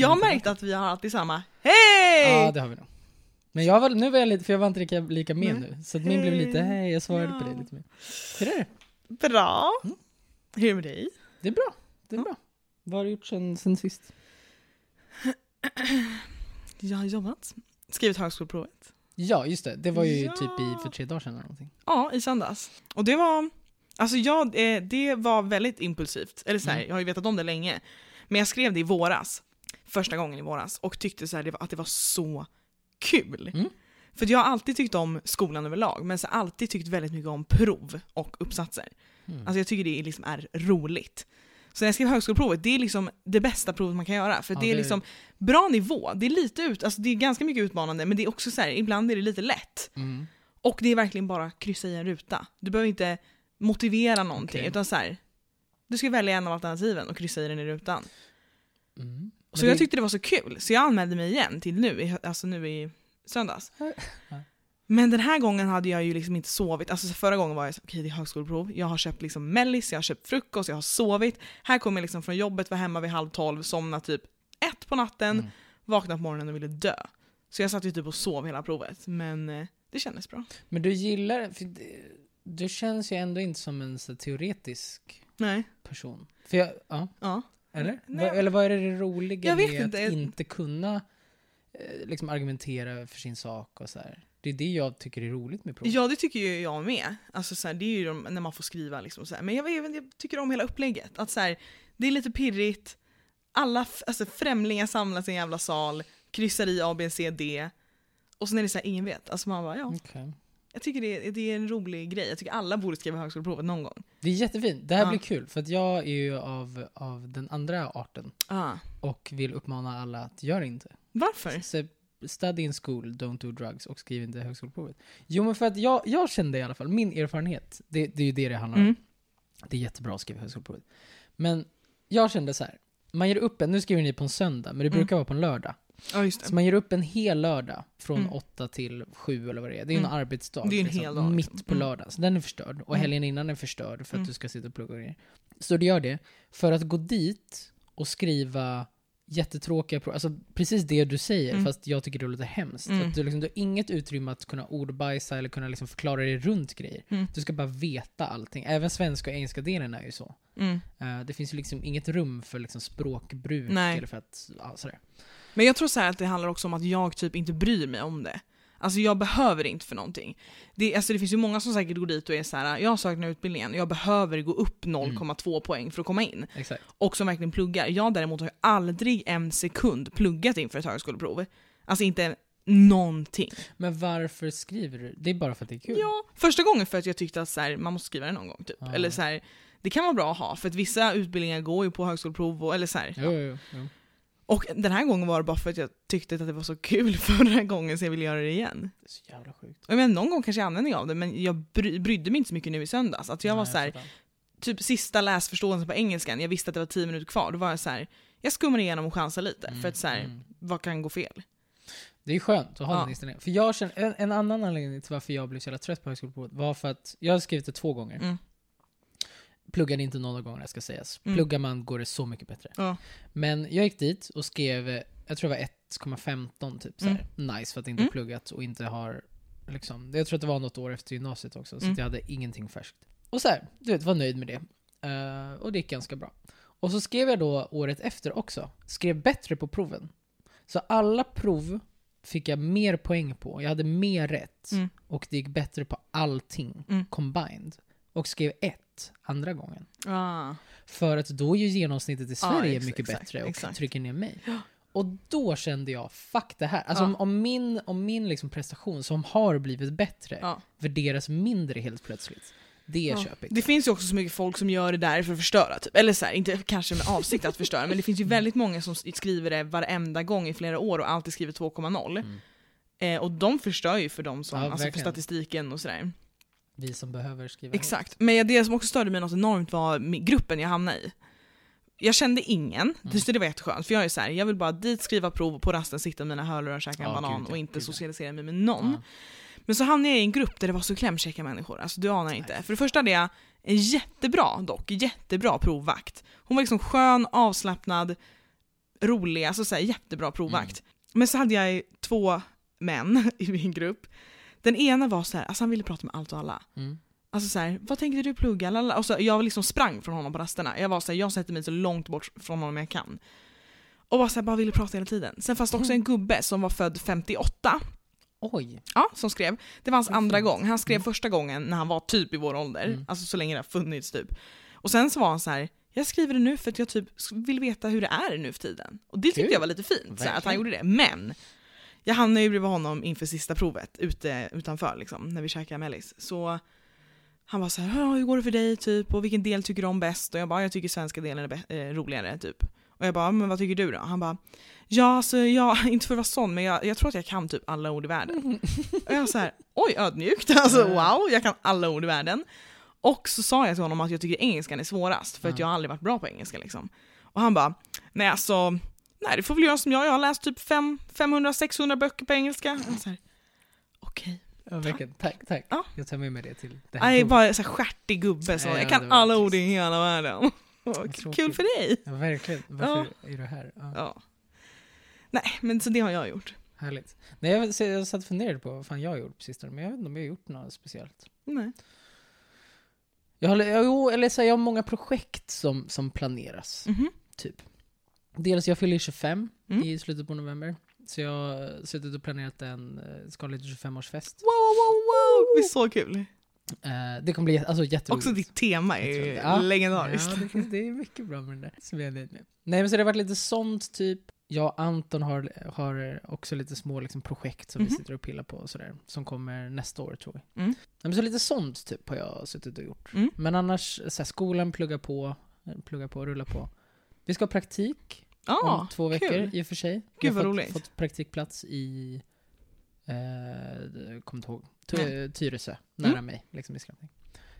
Jag har märkt att vi har alltid samma Hej! Ja, det har vi nog. Men jag var, nu var jag lite, för jag var inte lika, lika med Nej. nu. Så att min blev lite, Hej. jag svarade på Ja. det lite mer. Hur är det? Bra. Mm. Hur är det med dig? Det är bra. Det är Ja. bra. Vad har du gjort sen, sen sist? Jag har jobbat. Skrivit högskoleprovet. Ja, just det. Det var ju Ja. typ i, för tre dagar sedan eller någonting. Ja, i söndags. Och det var, alltså jag, eh, det var väldigt impulsivt. Eller så här, Mm. jag har ju vetat om det länge. Men jag skrev det i våras. Första gången i våras. Och tyckte så här, att det var så kul. Mm. För jag har alltid tyckt om skolan överlag, men så alltid tyckt väldigt mycket om prov och uppsatser. Mm. Alltså jag tycker det liksom är roligt. Så när jag skrev högskoleprovet, det är liksom det bästa provet man kan göra. För Ja, det är liksom bra nivå, det är lite ut, alltså det är ganska mycket utmanande, men det är också så här, ibland är det lite lätt. Mm. Och det är verkligen bara kryssa i en ruta. Du behöver inte motivera någonting, Okej. utan så här, du ska välja en av alternativen och kryssa i den i rutan. Mm. Så Men jag det- tyckte det var så kul, så jag anmälde mig igen till nu, alltså nu i söndags. Men den här gången hade jag ju liksom inte sovit. Alltså förra gången var jag så okej det är högskoleprov, jag har köpt liksom mellis, jag har köpt frukost, jag har sovit. Här kommer jag liksom från jobbet, var hemma vid halv tolv, somna typ ett på natten, Mm. vaknade på morgonen och ville dö. Så jag satt ju typ och sov hela provet, men eh, det kändes bra. Men du gillar, för det, du känns ju ändå inte som en så teoretisk Nej. person. För jag, ja, Ja. Eller? Nej. Eller vad är det roliga med inte. att inte kunna eh, liksom argumentera för sin sak och så här. Det är det jag tycker är roligt med prov. Ja det tycker ju jag med. Alltså, så här, det är ju de, när man får skriva liksom så här. Men jag, jag, jag tycker om hela upplägget. Att, så här, det är lite pirrigt, alla alltså, främlingar samlas i en jävla sal, kryssar i A, B, C, D. Och sen är det så här, ingen vet. Alltså man bara, ja. Okej. Jag tycker det är, det är en rolig grej. Jag tycker alla borde skriva högskoleprovet någon gång. Det är jättefint. Det här Ja. blir kul, för att jag är ju av, av den andra arten Ah. och vill uppmana alla att göra inte. Varför? Så, study in school, don't do drugs och skriv inte högskoleprovet. Jo men för att jag, jag kände i alla fall, min erfarenhet, det, det är ju det det handlar om. Mm. Det är jättebra att skriva högskoleprovet. Men jag kände så här. man ger upp en, nu skriver ni på en söndag, men det Mm. brukar vara på en lördag. Ja Så man ger upp en hel lördag från Mm. åtta till sju eller vad det är. Det är Mm. en arbetsdag. Det är en liksom, hel dag, liksom. Mitt på Mm. lördagen. Så den är förstörd. Och Mm. helgen innan är förstörd för att Mm. du ska sitta och plugga och grejer. Så du gör det för att gå dit och skriva jättetråkiga. Alltså precis det du säger, Mm. fast jag tycker det låter hemskt. Mm. Att du, liksom, du har inget utrymme att kunna ordbajsa eller kunna liksom förklara dig runt grejer. Mm. Du ska bara veta allting. Även svenska och engelska delen är ju så. Eh, det finns ju liksom inget rum för liksom språkbruk Nej. eller för att, ja, sådär. Men jag tror så att det handlar också om att jag typ inte bryr mig om det. Alltså jag behöver inte för någonting. Det, alltså det finns ju många som säkert går dit och är så här: jag sökt den här utbildningen, jag behöver gå upp 0,2 poäng för att komma in. Exakt. Och som verkligen pluggar. Jag däremot har ju aldrig en sekund pluggat inför ett högskoleprov. Alltså inte någonting. Men varför skriver du? Det är bara för att det är kul? Ja, första gången för att jag tyckte att så här, man måste skriva det någon gång typ. Ja. Eller så här, det kan vara bra att ha, för att vissa utbildningar går ju på högskoleprov, och, eller så här. Jo, jo, jo. Och den här gången var det bara för att jag tyckte att det var så kul förra gången så jag ville göra det igen. Det är så jävla sjukt. Jag menar, någon gång kanske jag använder av det, men jag bry, brydde mig inte så mycket nu i söndags. Att jag var Nej, så här, typ sista läsförståelsen på engelskan, jag visste att det var 10 minuter kvar, då var jag så här, jag skummar igenom och chansar lite. Mm, För att så här, mm. vad kan gå fel? Det är skönt att ha Ja. den inställningen. För jag känner, en, en annan anledning till varför jag blev så jävla trött på högskoleprovet var för att jag har skrivit det två gånger. Mm. Pluggade inte någon av gångerna ska sägas. Mm. Pluggar man går det så mycket bättre. Ja. Men jag gick dit och skrev, jag tror det var 1,15 typ såhär. Nice för att inte Mm. pluggat och inte har liksom, jag tror att det var något år efter gymnasiet också, så Mm. att jag hade ingenting färskt. Och så här, du vet, var nöjd med det. Eh, och det gick ganska bra. Och så skrev jag då året efter också. Skrev bättre på proven. Så alla prov fick jag mer poäng på. Jag hade mer rätt. Mm. Och det gick bättre på allting Mm. combined. Och skrev andra gången. Ah. För att då är ju genomsnittet i Sverige ex- mycket exakt, bättre och exakt. trycker ner mig. Och då kände jag, fuck det här. Alltså Ja. om, om min, om min liksom prestation som har blivit bättre Ja. värderas mindre helt plötsligt. Det Ja. köpigt. Det finns ju också så mycket folk som gör det där för att förstöra, typ. eller så här, inte kanske med avsikt att förstöra, men det finns ju väldigt många som skriver det varenda gång i flera år och alltid skriver 2,0. Mm. Eh, och de förstör ju för dem som, Ja, alltså för statistiken och sådär. Vi som behöver skriva Exakt. Men det som också störde mig något enormt var gruppen jag hamnade i. Jag kände ingen, Mm. det var jätteskönt. För jag är så här, jag vill bara dit, skriva prov och på rasten sitta med mina hörlurar, käka en Ja, banan gud, ja, och inte gud, socialisera mig med någon. Ja. Men så hamnade jag i en grupp där det var så klämkäcka människor, alltså du anar inte. Nej. För det första hade jag en jättebra dock, jättebra provvakt. Hon var liksom skön, avslappnad, rolig, alltså så här, jättebra provvakt. Men så hade jag två män i min grupp. Den ena var så här, alltså han ville prata med allt och alla. Mm. Alltså så här, vad tänkte du plugga? Och så, jag liksom sprang från honom på rasterna. Jag var så här, jag sätter mig så långt bort från honom jag kan. Och bara, så här, bara ville prata hela tiden. Sen fanns det också en gubbe som var född 58, Oj. ja, som skrev. Det var hans andra gång. Han skrev Mm. första gången när han var typ i vår ålder. Mm. Alltså så länge det har funnits typ. Och sen så var han så här. jag skriver det nu för att jag typ vill veta hur det är nu för tiden. Och det tyckte Kul. jag var lite fint, så att han gjorde det. Men, jag hamnade ju bredvid honom inför sista provet, ute, utanför liksom, när vi käkade mellis. Så han var så här, "Ja, hur går det för dig typ? Och vilken del tycker du om bäst? Och jag bara, jag tycker svenska delen är eh, roligare typ. Och jag bara, men vad tycker du då? Han bara, ja alltså jag, inte för att vara sån, men jag, jag tror att jag kan typ alla ord i världen. Och jag var så här, oj ödmjukt, alltså wow, jag kan alla ord i världen. Och så sa jag till honom att jag tycker engelskan är svårast, för att Ja. jag har aldrig varit bra på engelska liksom. Och han bara, nej alltså, nej du får väl göra som jag, jag har läst typ fem- 500-600 böcker på engelska. Okej. Ja, verkligen. Tack, tack. Ja. Jag tar med mig det till det här Jag är bara här stjärtig gubbe så Ja, jag kan alla ord i hela världen. Kul tråkigt. för dig! Ja, verkligen. Varför är du här? Ja, Ja. Nej, men så det har jag gjort. Härligt. Nej, jag, så jag satt och funderade på vad fan jag har gjort på sistone, men jag vet inte om jag har gjort något speciellt. Nej. Jag har, jag- jo, eller så här, jag har många projekt som, som planeras, Mhm. typ. Dels, jag fyller 25 Mm. i slutet på november. Så jag har suttit och planerat en eh, skadlig 25-årsfest. Wow, wow, wow! Det är så kul. Eh, det kommer bli alltså, jätteroligt. Också ditt tema är ju Ja. legendariskt. Ja, det, det är mycket bra med den där. Som jag är nöjd med. Nej, men så det har varit lite sånt, typ. Jag och Anton har, har också lite små liksom, projekt som Mhm. vi sitter och pillar på och sådär. Som kommer nästa år, tror vi. Mm. Nej, men så lite sånt, typ, har jag suttit och gjort. Mm. Men annars, så här, skolan pluggar på, pluggar på, rullar på. Vi ska ha praktik Ja, om två veckor kul. i och för sig. Gud, vad har roligt. fått, praktikplats i, eh, inte ihåg. Ty- Tyresö, nära Mm. mig, liksom i Skrattning.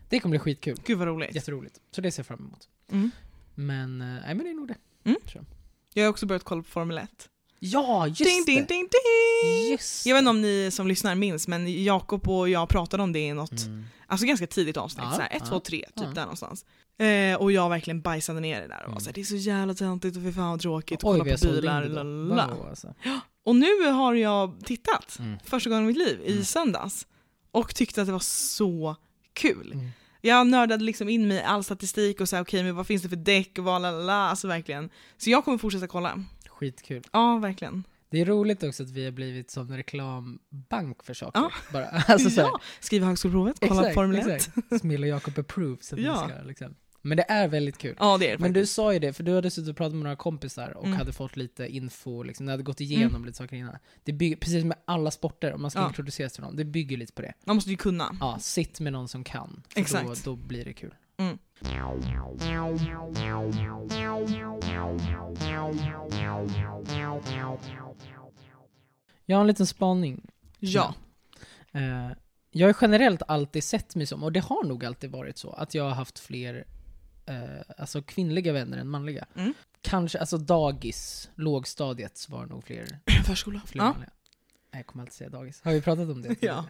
Det kommer bli skitkul. Gud vad roligt. Jätteroligt. Så det ser jag fram emot. Mm. Men, eh, nej men det är nog det. Jag har också börjat kolla på Formel 1. Ja, just Ding, ding, det! ding, ding! Just Jag vet inte om ni som lyssnar minns, men Jakob och jag pratade om det i något, Mm. alltså ganska tidigt avsnitt, Ja, såhär 1, ja, 2, 3, typ ja. där någonstans. Eh, och jag verkligen bajsade ner det där och var Mm. såhär, det är så jävla töntigt och fy fan vad tråkigt Oj, kolla på bilar. Wow, alltså. Och nu har jag tittat, Mm. första gången i mitt liv, i Mm. söndags. Och tyckte att det var så kul. Mm. Jag nördade liksom in mig i all statistik och så här, okej men vad finns det för däck och vad lalala, alltså verkligen. Så jag kommer fortsätta kolla. Skitkul. Ja, verkligen. Det är roligt också att vi har blivit som reklambank för saker. Ja. Bara, alltså, ja, skriva högskoleprovet, kolla exakt, Formel 1. exakt. Smilla Jakob approves. Ja. ska, liksom. Men det är väldigt kul. Ja det är det Men du sa ju det, för du hade suttit och pratat med några kompisar och Mm. hade fått lite info, liksom, du hade gått igenom lite saker innan. Det bygger, precis med alla sporter, om man ska Ja. introduceras till någon, det bygger lite på det. Man måste ju kunna. Ja, sitt med någon som kan. Exakt. Då, då blir det kul. Mm. Jag har en liten spaning. Ja. Eh, jag har generellt alltid sett mig som, och det har nog alltid varit så, att jag har haft fler eh, alltså kvinnliga vänner än manliga. Mm. Kanske, alltså dagis, lågstadiet var nog fler, Förskola. fler Ja. manliga. Nej, jag kommer alltid säga dagis. Har vi pratat om det? Ja.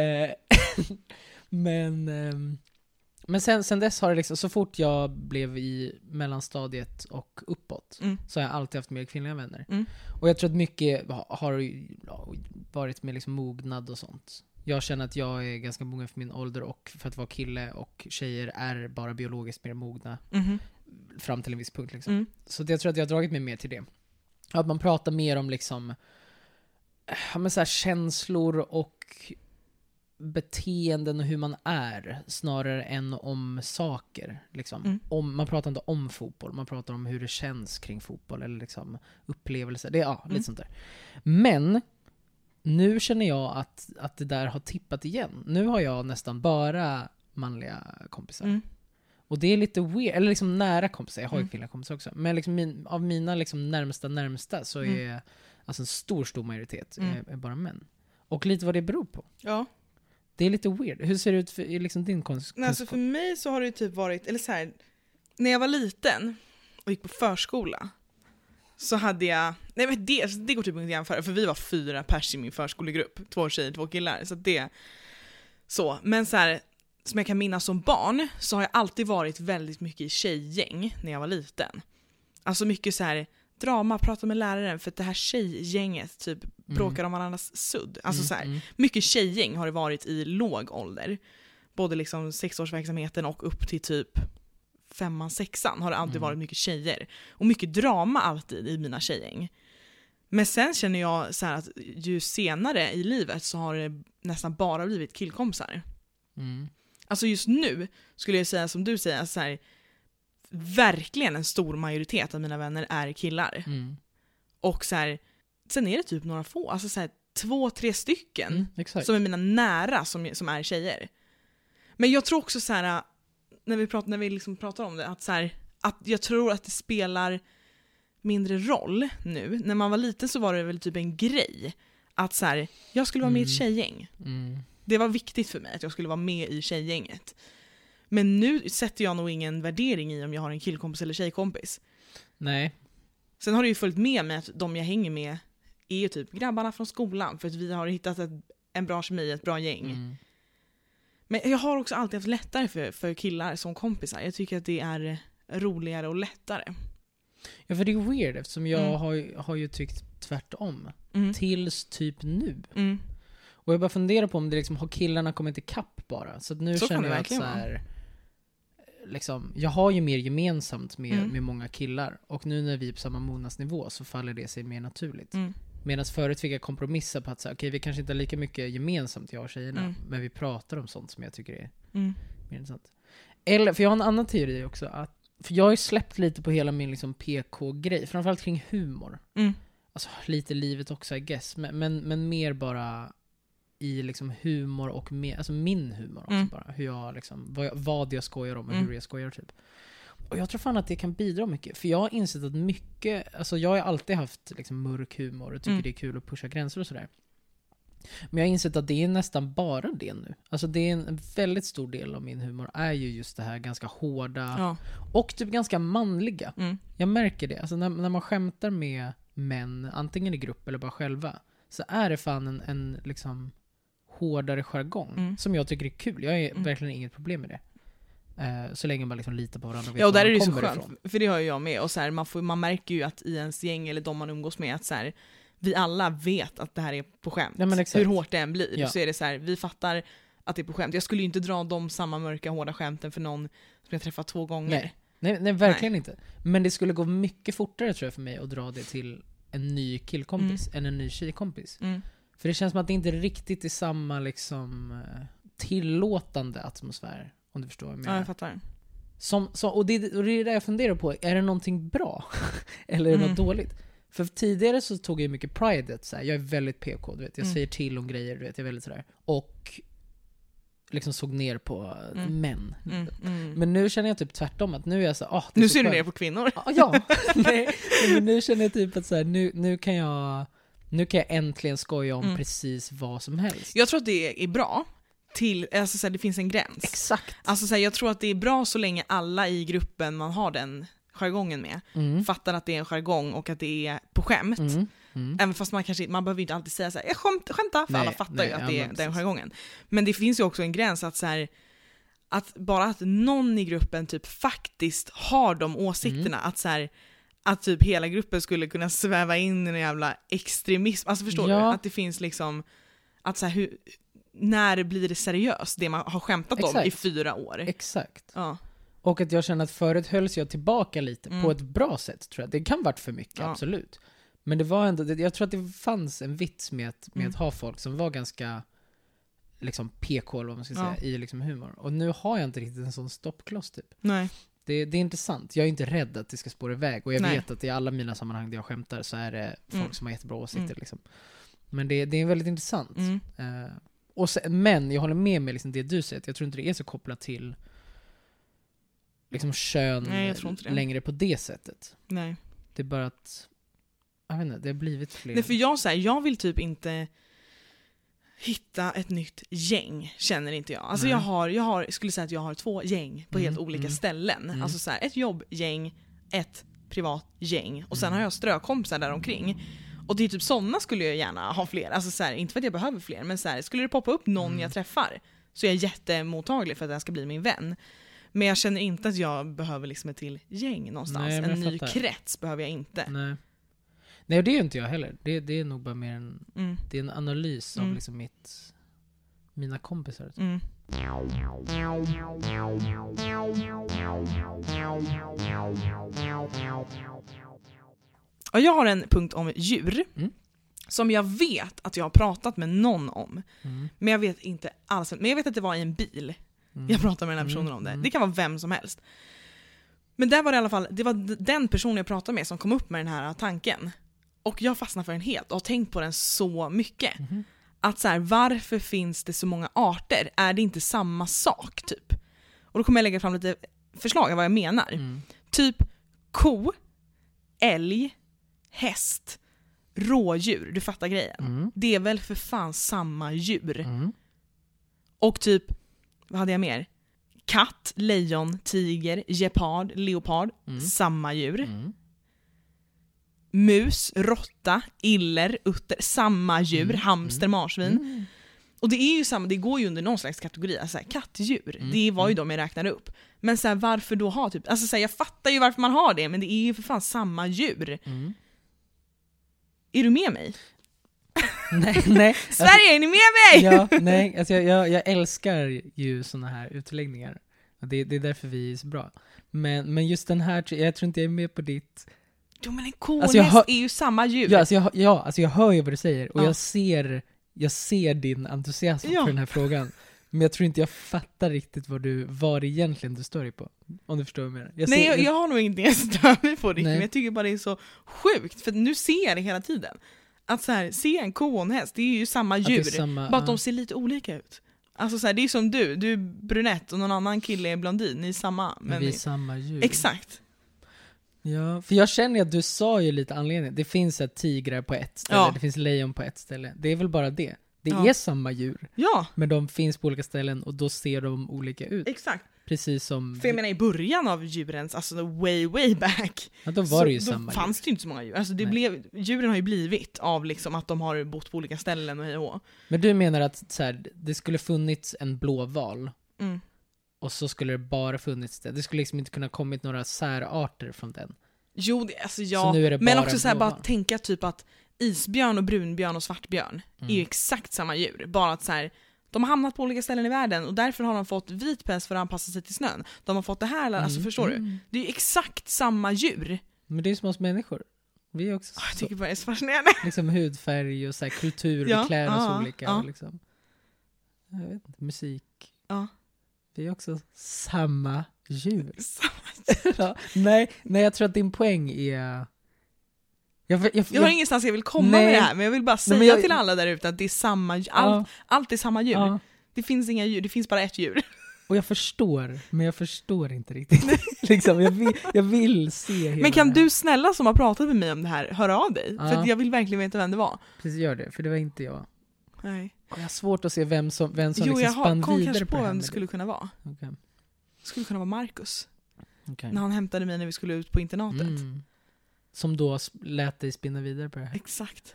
Eh, men ehm, men sen, sen dess har det liksom, så fort jag blev i mellanstadiet och uppåt, Mm. så har jag alltid haft mer kvinnliga vänner. Mm. Och jag tror att mycket ha- har ja, varit med liksom mognad och sånt. Jag känner att jag är ganska mogen för min ålder och för att vara kille och tjejer är bara biologiskt mer mogna Mhm. fram till en viss punkt liksom. Mm. Så jag tror att jag har dragit mig mer till det. Att man pratar mer om liksom, men så här känslor och beteenden och hur man är snarare än om saker. Liksom. Mm. Om, man pratar inte om fotboll, man pratar om hur det känns kring fotboll eller liksom upplevelser. Det, ja, Mm. lite sånt där. Men nu känner jag att, att det där har tippat igen. Nu har jag nästan bara manliga kompisar. Mm. Och det är lite weird, eller liksom nära kompisar, jag har ju Mm. kvinnliga kompisar också. Men liksom min, av mina liksom närmsta närmsta så Mm. är alltså en stor, stor majoritet Mm. är, är bara män. Och lite vad det beror på. Ja. Det är lite weird. Hur ser det ut för liksom din konst? Nej, alltså för mig så har det ju typ varit, eller så här, när jag var liten och gick på förskola så hade jag, nej men det, alltså det går typ inte att jämföra för vi var fyra pers i min förskolegrupp, två tjejer, två killar, så det, så, men så här, som jag kan minnas som barn så har jag alltid varit väldigt mycket i tjejgäng när jag var liten. Alltså mycket så här drama, prata med läraren för att det här tjejgänget typ bråkar om varandras sudd. Alltså Mm, så här, mm. mycket tjejgäng har det varit i låg ålder. Både liksom sexårsverksamheten och upp till typ femman, sexan har det alltid Mm. varit mycket tjejer. Och mycket drama alltid i mina tjejgäng. Men sen känner jag så att ju senare i livet så har det nästan bara blivit killkompisar. Mm. Alltså just nu skulle jag säga som du säger, så här, verkligen en stor majoritet av mina vänner är killar. Mm. Och så här, sen är det typ några få, alltså så här, två, tre stycken Mm, som är mina nära som, som är tjejer. Men jag tror också så här, när vi pratar, när vi liksom pratar om det, att, så här, att jag tror att det spelar mindre roll nu. När man var liten så var det väl typ en grej att så här, jag skulle vara med i ett Mm. tjejgäng. Mm. Det var viktigt för mig att jag skulle vara med i tjejgänget. Men nu sätter jag nog ingen värdering i om jag har en killkompis eller tjejkompis. Nej. Sen har det ju följt med mig att de jag hänger med är ju typ grabbarna från skolan för att vi har hittat ett, en bra kemi, ett bra gäng. Mm. Men jag har också alltid haft lättare för, för killar som kompisar. Jag tycker att det är roligare och lättare. Ja, för det är weird eftersom jag Mm. har, har ju tyckt tvärtom. Mm. Tills typ nu. Mm. Och jag bara funderar på om det liksom, har killarna kommit ikapp bara? Så nu Så känner jag att så här, liksom, jag har ju mer gemensamt med, Mm. med många killar. Och nu när vi är på samma mognadsnivå så faller det sig mer naturligt. Mm. Medan förut fick jag kompromissa på att säga, okej vi kanske inte har lika mycket gemensamt jag och tjejerna. Mm. Men vi pratar om sånt som jag tycker är Mm. mer intressant. Eller, för jag har en annan teori också. Att, för jag har ju släppt lite på hela min liksom PK-grej. Framförallt kring humor. Mm. Alltså lite livet också I guess. Men, men, men mer bara i liksom humor och med, alltså min humor också Mm. bara. Hur jag liksom, vad jag, vad jag skojar om och Mm. hur jag skojar typ. Och jag tror fan att det kan bidra mycket. För jag har insett att mycket, alltså jag har alltid haft liksom mörk humor och tycker Mm. det är kul att pusha gränser och sådär. Men jag har insett att det är nästan bara det nu. Alltså det är en, en väldigt stor del av min humor är ju just det här ganska hårda Ja. och typ ganska manliga. Mm. Jag märker det. Alltså när, när man skämtar med män, antingen i grupp eller bara själva, så är det fan en, en liksom hårdare jargong. Mm. Som jag tycker är kul. Jag har Mm. verkligen inget problem med det. Eh, så länge man liksom litar på varandra och vet Ja och där är det så skönt, ifrån. för det har ju jag med. Och så här, man, får, man märker ju att i ens gäng eller de man umgås med att så här, vi alla vet att det här är på skämt. Ja. Hur hårt det än blir Ja. så är det så här, vi fattar att det är på skämt. Jag skulle ju inte dra de samma mörka hårda skämten för någon som jag träffat två gånger. Nej. Nej, nej, verkligen inte. Men det skulle gå mycket fortare tror jag för mig att dra det till en ny killkompis än en ny tjejkompis. Mm. För det känns som att det inte riktigt är samma liksom eh, tillåtande atmosfär. Om du förstår vad jag Ja, menar. jag fattar. Som, så, och, det, och det är det jag funderar på, är det någonting bra? Eller är det Mm. något dåligt? För tidigare så tog jag mycket pride att jag är väldigt PK, du vet. Jag Mm. säger till om grejer, du vet. Jag är väldigt sådär. Och liksom såg ner på Mm. män. Mm. Mm. Men nu känner jag typ tvärtom, att nu är jag så ah, nu så ser du ner på kvinnor. Ja, Ja, nej, men nu känner jag typ att så här, nu, nu kan jag nu kan jag äntligen skoja om Mm. precis vad som helst. Jag tror att det är bra, till, alltså så här, det finns en gräns. Exakt. Alltså så här, jag tror att det är bra så länge alla i gruppen man har den jargongen med Mm. fattar att det är en jargong och att det är på skämt. Mm. Mm. Även fast man kanske man behöver inte alltid säga såhär, jag skämt, skämta, för Nej, alla fattar nej, ju att det är men den precis. jargongen. Men det finns ju också en gräns att så här, att bara att någon i gruppen typ faktiskt har de åsikterna, Mm. att så här, att typ hela gruppen skulle kunna sväva in i en jävla extremism, alltså förstår du? Ja. Att det finns liksom, att så här, hur, när blir det seriöst, det man har skämtat om i Exakt. fyra år? Exakt. Ja. Och att jag känner att förut hölls jag tillbaka lite Mm. på ett bra sätt tror jag. Det kan varit för mycket, Ja. absolut. Men det var ändå, jag tror att det fanns en vits med att, med Mm. att ha folk som var ganska liksom PK eller vad man ska Ja. säga, i liksom humor. Och nu har jag inte riktigt en sån stoppkloss typ. Nej. Det, det är intressant. Jag är inte rädd att det ska spåra iväg. Och jag Nej. vet att i alla mina sammanhang där jag skämtar så är det folk Mm. som har jättebra åsikter. Mm. Liksom. Men det, det är väldigt intressant. Mm. Eh, och sen, men jag håller med med liksom det du säger, jag tror inte det är så kopplat till liksom kön Nej, längre på det sättet. Nej. Det är bara att, jag vet inte, det har blivit fler. Nej för jag, så här, jag vill typ inte hitta ett nytt gäng, känner inte jag. Alltså Nej. jag har, jag har, skulle säga att jag har två gäng på Mm, helt olika mm. ställen. Mm. Alltså så här, ett jobbgäng, ett privat gäng och sen Mm. har jag strökompisar där omkring. Och det är typ sådana skulle jag gärna ha fler. Alltså så här, inte för att jag behöver fler, men så här, skulle det poppa upp någon Mm. jag träffar så är jag jättemottaglig för att den ska bli min vän. Men jag känner inte att jag behöver liksom ett till gäng någonstans. Nej, en ny krets behöver jag inte. Nej. Nej, det är inte jag heller. Det, det är nog bara mer en, Mm. det är en analys av Mm. liksom mitt, mina kompisar. Mm. Och jag har en punkt om djur. Mm. Som jag vet att jag har pratat med någon om. Mm. Men jag vet inte alls. Men jag vet att det var i en bil. Mm. Jag pratade med den här personen Mm, om det. mm. Det kan vara vem som helst. Men där var det i alla fall, det var den personen jag pratade med som kom upp med den här tanken. Och jag fastnade för den helt och har tänkt på den så mycket. Mhm. Att så här, varför finns det så många arter? Är det inte samma sak typ? Och då kommer jag lägga fram lite förslag av vad jag menar. Mm. Typ ko, älg, häst, rådjur. Du fattar grejen. Mm. Det är väl för fan samma djur? Mm. Och typ, vad hade jag mer? Katt, lejon, tiger, gepard, leopard. Mm. Samma djur. Mm. Mus, råtta, iller, utter. Samma djur. Mm. Hamster, marsvin. Mm. Och det är ju samma, det går ju under någon slags kategori. Alltså, så här, kattdjur, Mm. det var ju Mm. de jag räknade upp. Men så här, varför då ha typ, alltså så här, jag fattar ju varför man har det, men det är ju för fan samma djur. Mm. Är du med mig? Nej, nej. Sverige, är ni med mig? ja, nej, alltså jag, jag, jag älskar ju såna här utläggningar. Det, det är därför vi är så bra. Men, men just den här, jag tror inte jag är med på ditt... Jo men en ko och Alltså, hör- är ju samma djur. Ja, alltså jag, ja, alltså jag hör ju vad du säger och Ja. jag, ser, jag ser din entusiasm Ja. för den här frågan. Men jag tror inte jag fattar riktigt vad, du, vad egentligen du stör dig på. Om du förstår vad jag menar. Jag Nej ser, jag, jag har nog ingenting jag stör mig på riktigt, Nej. men jag tycker bara det är så sjukt, för nu ser jag det hela tiden. Att så här, se en ko och en häst, det är ju samma djur, samma, bara att de ser lite olika ut. Alltså så här, det är som du, du är brunett och någon annan kille är blondin, ni är samma. Men Men vi är samma djur. exakt. Ja, för jag känner att du sa ju lite anledning. Det finns så tigrar på ett ställe, Ja. det finns lejon på ett ställe. Det är väl bara det. Det Ja. är samma djur, Ja, men de finns på olika ställen och då ser de olika ut. exakt. Precis som... För jag menar i början av djurens, alltså way way back, ja, då var det ju samma fanns djur. det ju inte så många djur. Alltså det Nej. blev, djuren har ju blivit av liksom att de har bott på olika ställen och hej och. Men du menar att så här, det skulle funnits en blåval mm. och så skulle det bara funnits det. Det skulle liksom inte kunna kommit några särarter från den. Jo, det, alltså Så ja. Men också så här, bara tänka typ att isbjörn och brunbjörn och svartbjörn är ju Mm. exakt samma djur. Bara att så här, de har hamnat på olika ställen i världen och därför har de fått vit päls för att anpassa sig till snön. De har fått det här, alltså Mm, förstår du? mm. Det är ju exakt samma djur. Men det är som oss människor. Vi är också Ah, Jag tycker bara det är så fascinerande. liksom hudfärg och så här kultur, Ja, vi klär oss ja, olika. ja. Och liksom, jag vet inte, musik. Ja. Vi är också samma djur. Samma- ja, nej, nej, jag tror att din poäng är... Jag, jag, jag, har ingenstans jag vill komma Nej. med det här, men jag vill bara säga jag- till alla där ute att det är samma. Allt, ja, allt är samma djur. ja, Det finns inga djur, det finns bara ett djur. och jag förstår, men jag förstår inte riktigt. liksom, jag, vill, jag vill se hela Men kan du snälla som har pratat med mig om det här höra av dig? För Ja. att jag vill verkligen veta vem det var. Precis, gör det, för det var inte jag. Nej. Jag har svårt att se vem som, vem som Jo, liksom jag har, spann kom vidare kanske på vem det skulle kunna vara. Okej, Det skulle kunna vara Marcus. okej. När han hämtade mig när vi skulle ut på internatet. Mm. Som då lät dig spinna vidare på det här. Exakt.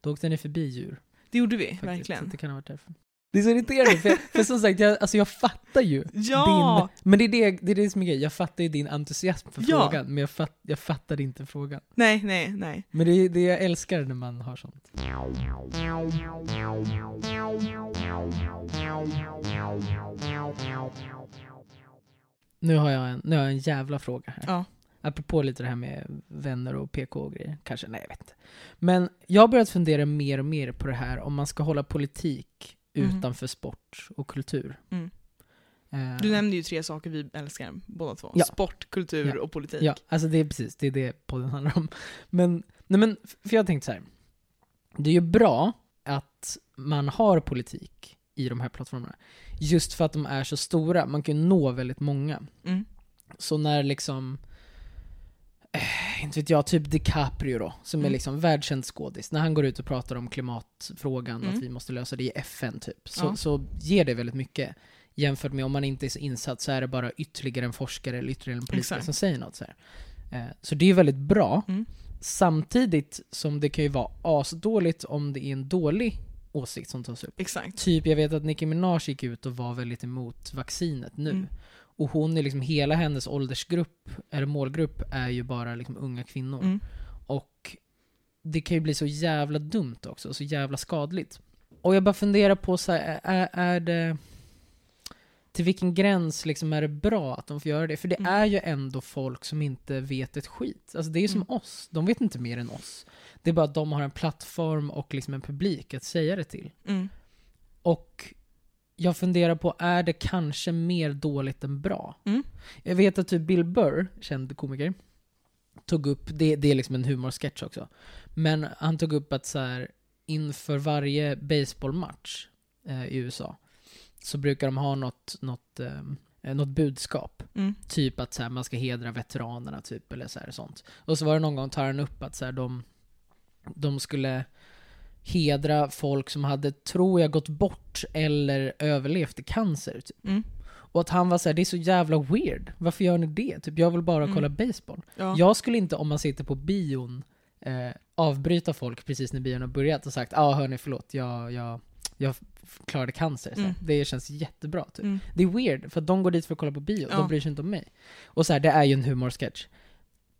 Då åkte ni förbi djur. Det gjorde vi, Faktiskt. Så verkligen. Det kan ha varit därför. Det är så irriterande, för, för som sagt, jag, alltså jag fattar ju Ja! din... Men det är det, det är det som är grejen, jag fattar ju din entusiasm för Ja. frågan, men jag, fatt, jag fattar inte frågan. Nej, nej, nej. Men det är det jag älskar när man har sånt. Nu har jag en, nu har jag en jävla fråga här. Ja. Apropå lite det här med vänner och PK och grejer. Kanske, nej jag vet inte. Men jag har börjat fundera mer och mer på det här om man ska hålla politik Mhm. utanför sport och kultur. Mm. Eh, Du nämnde ju tre saker vi älskar båda två. Ja. Sport, kultur Ja. och politik. Ja, alltså det är precis, det är det podden handlar om. Men, nej men, för jag tänkte så här. Det är ju bra att man har politik i de här plattformarna. Just för att de är så stora, man kan ju nå väldigt många. Mm. Så när liksom, eh, inte vet jag, typ DiCaprio då, som är Mm. liksom världskänd skådis, när han går ut och pratar om klimatfrågan, Mm. att vi måste lösa det i FN typ, så, Ja. så ger det väldigt mycket. Jämfört med om man inte är så insatt så är det bara ytterligare en forskare eller ytterligare en politiker Exakt. som säger något så. Eh, så det är väldigt bra. Mm. Samtidigt som det kan ju vara asdåligt om det är en dålig åsikt som tas upp. Exakt. Typ, jag vet att Nicki Minaj gick ut och var väldigt emot vaccinet nu. Mm. Och hon är liksom, hela hennes åldersgrupp, eller målgrupp, är ju bara liksom unga kvinnor. Mm. Och det kan ju bli så jävla dumt också, så jävla skadligt. Och jag bara funderar på så här, är, är det... Till vilken gräns liksom är det bra att de får göra det? För det Mm. är ju ändå folk som inte vet ett skit. Alltså det är ju som Mm. oss, de vet inte mer än oss. Det är bara att de har en plattform och liksom en publik att säga det till. Mm. Och jag funderar på, är det kanske mer dåligt än bra? Mm. Jag vet att typ Bill Burr, känd komiker, tog upp, det, det är liksom en humorsketch också, men han tog upp att så här, inför varje baseballmatch eh, i USA så brukar de ha något, något, eh, något budskap. Mm. Typ att så här, man ska hedra veteranerna typ, eller så här, sånt. Och så var det någon gång tar han upp att så här, de, de skulle hedra folk som hade, tror jag, gått bort eller överlevt i cancer. Typ. Mm. Och att han var såhär, det är så jävla weird. Varför gör ni det? Typ, jag vill bara Mm. kolla baseball. Ja. Jag skulle inte, om man sitter på bion, eh, avbryta folk precis när bion har börjat och sagt ja ah, hörni förlåt, jag, jag, jag klarade cancer. Mm. Det känns jättebra. Typ. Mm. Det är weird, för de går dit för att kolla på bio, Ja. de bryr sig inte om mig. Och så här, det är ju en humorsketch.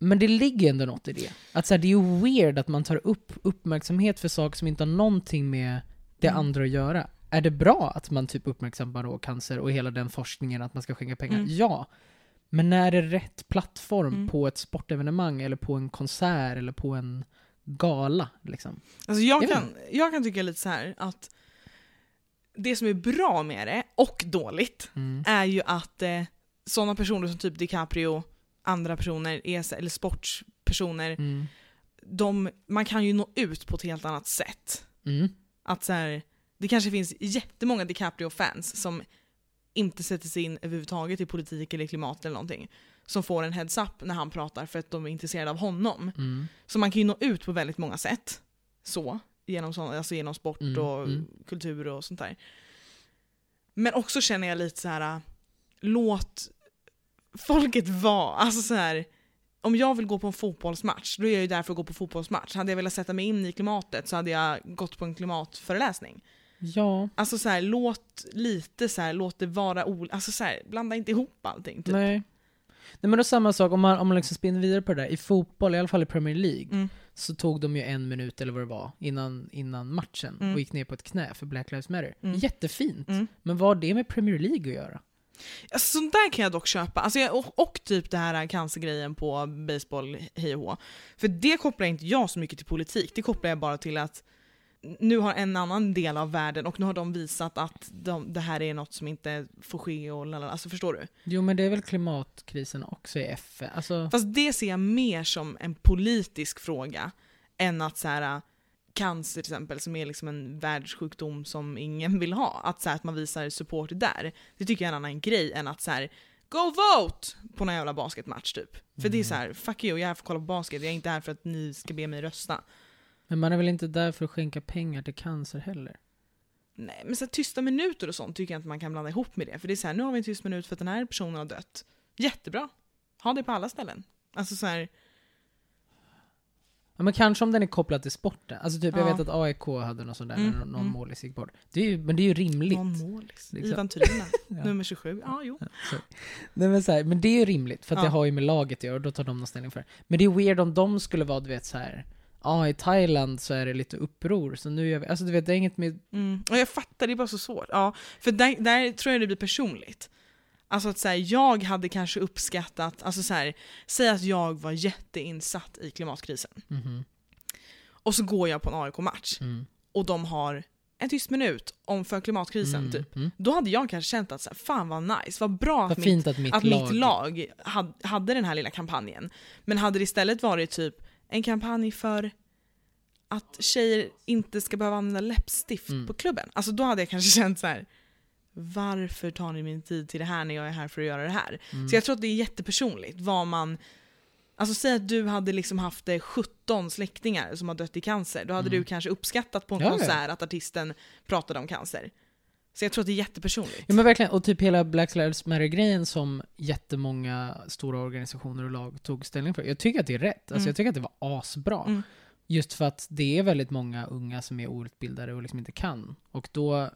Men det ligger ändå något i det. Att så här, det är ju weird att man tar upp uppmärksamhet för saker som inte har någonting med det Mm. andra att göra. Är det bra att man typ uppmärksammar då cancer och hela den forskningen, att man ska skänka pengar? Mm. Ja. Men när är det rätt plattform Mm. på ett sportevenemang eller på en konsert eller på en gala? Liksom? Alltså jag, kan, jag kan tycka lite så här att det som är bra med det, och dåligt, Mm. är ju att eh, sådana personer som typ DiCaprio, andra personer, är, så- eller sportpersoner, Mm. de, man kan ju nå ut på ett helt annat sätt. Mm. Att så här, det kanske finns jättemånga DiCaprio-fans som inte sätter sig in överhuvudtaget i politik eller klimat eller någonting. Som får en heads-up när han pratar för att de är intresserade av honom. Mm. Så man kan ju nå ut på väldigt många sätt. Så, genom, sån, alltså genom sport Mm, och mm. kultur och sånt där. Men också känner jag lite så här. låt folket vara. Alltså så här, om jag vill gå på en fotbollsmatch, då är jag ju där för att gå på fotbollsmatch. Hade jag velat sätta mig in i klimatet så hade jag gått på en klimatföreläsning. Ja, Alltså så här, låt lite så här, låt det vara olika, alltså så här, blanda inte ihop allting. Typ. nej. Nej men då samma sak, om man, om man liksom spinner vidare på det där. I fotboll, i alla fall i Premier League, Mm. så tog de ju en minut eller vad det var innan, innan matchen Mm. och gick ner på ett knä för Black Lives Matter. Mm. Jättefint. Mm. Men vad har det med Premier League att göra? Alltså, sånt där kan jag dock köpa. Alltså, jag, och, och typ det här cancergrejen på baseball, hej och hå. För det kopplar inte jag så mycket till politik, det kopplar jag bara till att nu har en annan del av världen och nu har de visat att de, det här är något som inte får ske och lalala. Alltså förstår du? Jo men det är väl klimatkrisen också i FN? Alltså, Fast det ser jag mer som en politisk fråga än att så här, cancer till exempel, som är liksom en världssjukdom som ingen vill ha, att, så här, att man visar support där. Det tycker jag är en annan grej än att så här, Go vote! På någon jävla basketmatch typ. För det är så här, fuck you, jag är här för att kolla på basket, jag är inte här för att ni ska be mig rösta. men man är väl inte där för att skänka pengar till cancer heller? Nej, men så här, tysta minuter och sånt tycker jag inte man kan blanda ihop med det. För det är så här, nu har vi en tyst minut för att den här personen har dött. Jättebra. Ha det på alla ställen. Alltså så här, Ja men kanske om den är kopplad till sporten. Alltså typ, jag Ja. vet att AIK hade någon sån där, Mm, någon mm. målis gick bort. Det är ju, men det är ju rimligt. någon målis. Liksom. Ivan Tyrina, Ja. nummer 27. Ja, jo. Nej, men, så här, men det är ju rimligt, för att Ja. det har ju med laget att göra, och då tar de någon ställning för det. Men det är weird om de skulle vara, du vet så här. Ja, i Thailand så är det lite uppror, så nu gör vi... Alltså du vet, det är inget med... Mm. Och jag fattar, det är bara så svårt. Ja, för där, där tror jag det blir personligt. Alltså att så här, jag hade kanske uppskattat, alltså så här, säg att jag var jätteinsatt i klimatkrisen. Mhm. Och så går jag på en AIK-match Mm. och de har en tyst minut om för klimatkrisen Mm. typ. Mm. Då hade jag kanske känt att så här, fan vad nice, vad bra Vad att, mitt, att mitt att lag... mitt lag had, hade den här lilla kampanjen. Men hade det istället varit typ en kampanj för att tjejer inte ska behöva använda läppstift Mm. på klubben. Alltså då hade jag kanske känt så här. Varför tar ni min tid till det här när jag är här för att göra det här? Mm. Så jag tror att det är jättepersonligt vad man Alltså säg att du hade liksom haft eh, 17 släktingar som har dött i cancer. Då hade Mm. du kanske uppskattat på en ja. konsert att artisten pratade om cancer. Så jag tror att det är jättepersonligt. Ja men verkligen, och typ hela Black Lives Matter-grejen som jättemånga stora organisationer och lag tog ställning för. Jag tycker att det är rätt. Alltså Mm. jag tycker att det var asbra. Mm. Just för att det är väldigt många unga som är outbildade och liksom inte kan. Och då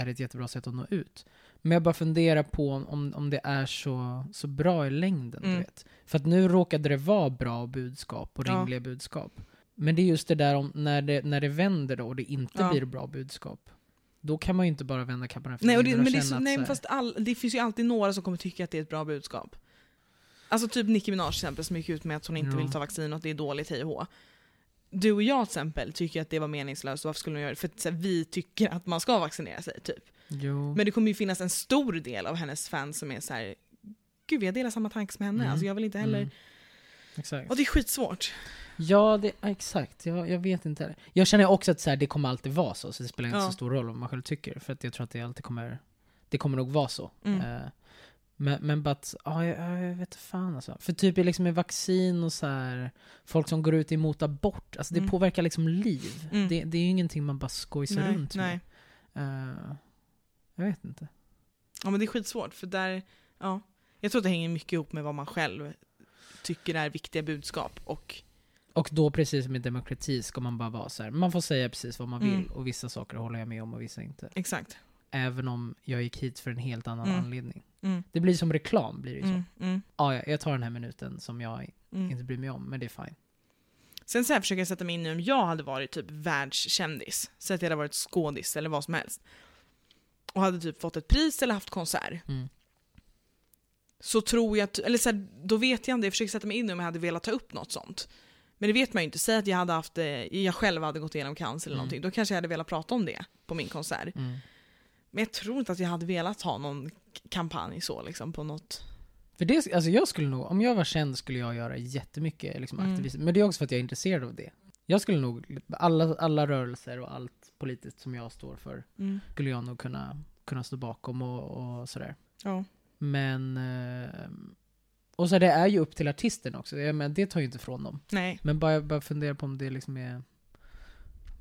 är det ett jättebra sätt att nå ut. Men jag bara funderar på om, om det är så, så bra i längden, du Mm. vet. För att nu råkade det vara bra budskap och Ja. rimliga budskap. Men det är just det där om när det, när det vänder då och det inte Ja. blir bra budskap. Då kan man ju inte bara vända kappan efter Nej, och det, vinden men det, så, nej, fast all, det finns ju alltid några som kommer tycka att det är ett bra budskap. Alltså typ Nicki Minaj till exempel som gick ut med att hon inte Ja. vill ta vaccin och att det är dåligt hej och hå. Du och jag till exempel tycker att det var meningslöst, varför skulle hon göra det? För att så här, vi tycker att man ska vaccinera sig typ. Jo. Men det kommer ju finnas en stor del av hennes fans som är så här. Gud jag delar samma tanke som henne, Mm. alltså jag vill inte heller... Mm. Exakt. Och det är skitsvårt. Ja, det, exakt. Jag, jag vet inte. Jag känner också att så här, det kommer alltid vara så, så det spelar inte Ja. så stor roll vad man själv tycker. För att jag tror att det alltid kommer, det kommer nog vara så. Mm. Eh, men, men bara att, ja, jag, ja, jag vet fan alltså. För typ liksom med vaccin och så här, folk som går ut emot abort, alltså det Mm. påverkar liksom liv. Mm. Det, det är ju ingenting man bara skojsar Nej, runt nej. med. Eh, jag vet inte. Ja men det är skitsvårt för där, ja. Jag tror att det hänger mycket ihop med vad man själv tycker är viktiga budskap och Och då precis som i demokrati ska man bara vara så här. man får säga precis vad man vill Mm. och vissa saker håller jag med om och vissa inte. exakt. Även om jag gick hit för en helt annan Mm. anledning. Mm. Det blir som reklam, blir det ju så. Mm. Ah, ja, jag tar den här minuten som jag Mm. inte bryr mig om, men det är fine. Sen så här försöker jag sätta mig in i om jag hade varit typ världskändis, så att jag hade varit skådis eller vad som helst. Och hade typ fått ett pris eller haft konsert. Mm. Så tror jag, eller så här, då vet jag inte, jag försöker sätta mig in i om jag hade velat ta upp något sånt. Men det vet man ju inte. Säg att jag hade haft, eh, jag själv hade gått igenom cancer eller Mm. någonting. Då kanske jag hade velat prata om det på min konsert. Mm. Men jag tror inte att jag hade velat ha någon kampanj så liksom på något. För det, alltså jag skulle nog, om jag var känd skulle jag göra jättemycket liksom, Mm. aktivism. Men det är också för att jag är intresserad av det. Jag skulle nog, alla, alla rörelser och allt politiskt som jag står för, Mm. skulle jag nog kunna, kunna stå bakom och, och sådär. Ja. Men, eh, och så det är ju upp till artisten också. Jag menar, det tar ju inte från dem. Nej. Men bara, bara fundera på om det liksom är,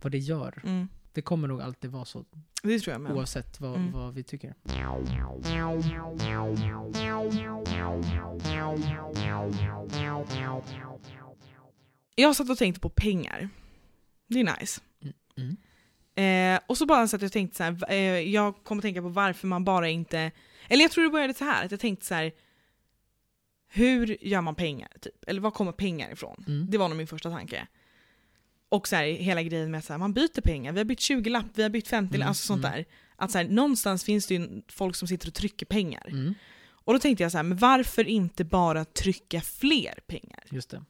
vad det gör. Mm. Det kommer nog alltid vara så, Det tror jag med. oavsett vad, Mm. vad vi tycker. Jag satt och tänkte på pengar. Det är nice. Mm. Eh, och så bara så att jag tänkte så här, eh, jag kom att tänka på varför man bara inte, eller jag tror det började så här att jag tänkte så här. Hur gör man pengar? Typ? Eller var kommer pengar ifrån? Mm. Det var nog min första tanke. Och så här, hela grejen med att man byter pengar, vi har bytt 20 lapp, vi har bytt 50 Mm, alltså sånt mm. där. Att så här, någonstans finns det ju folk som sitter och trycker pengar. Mm. Och då tänkte jag så här, men varför inte bara trycka fler pengar? Just det.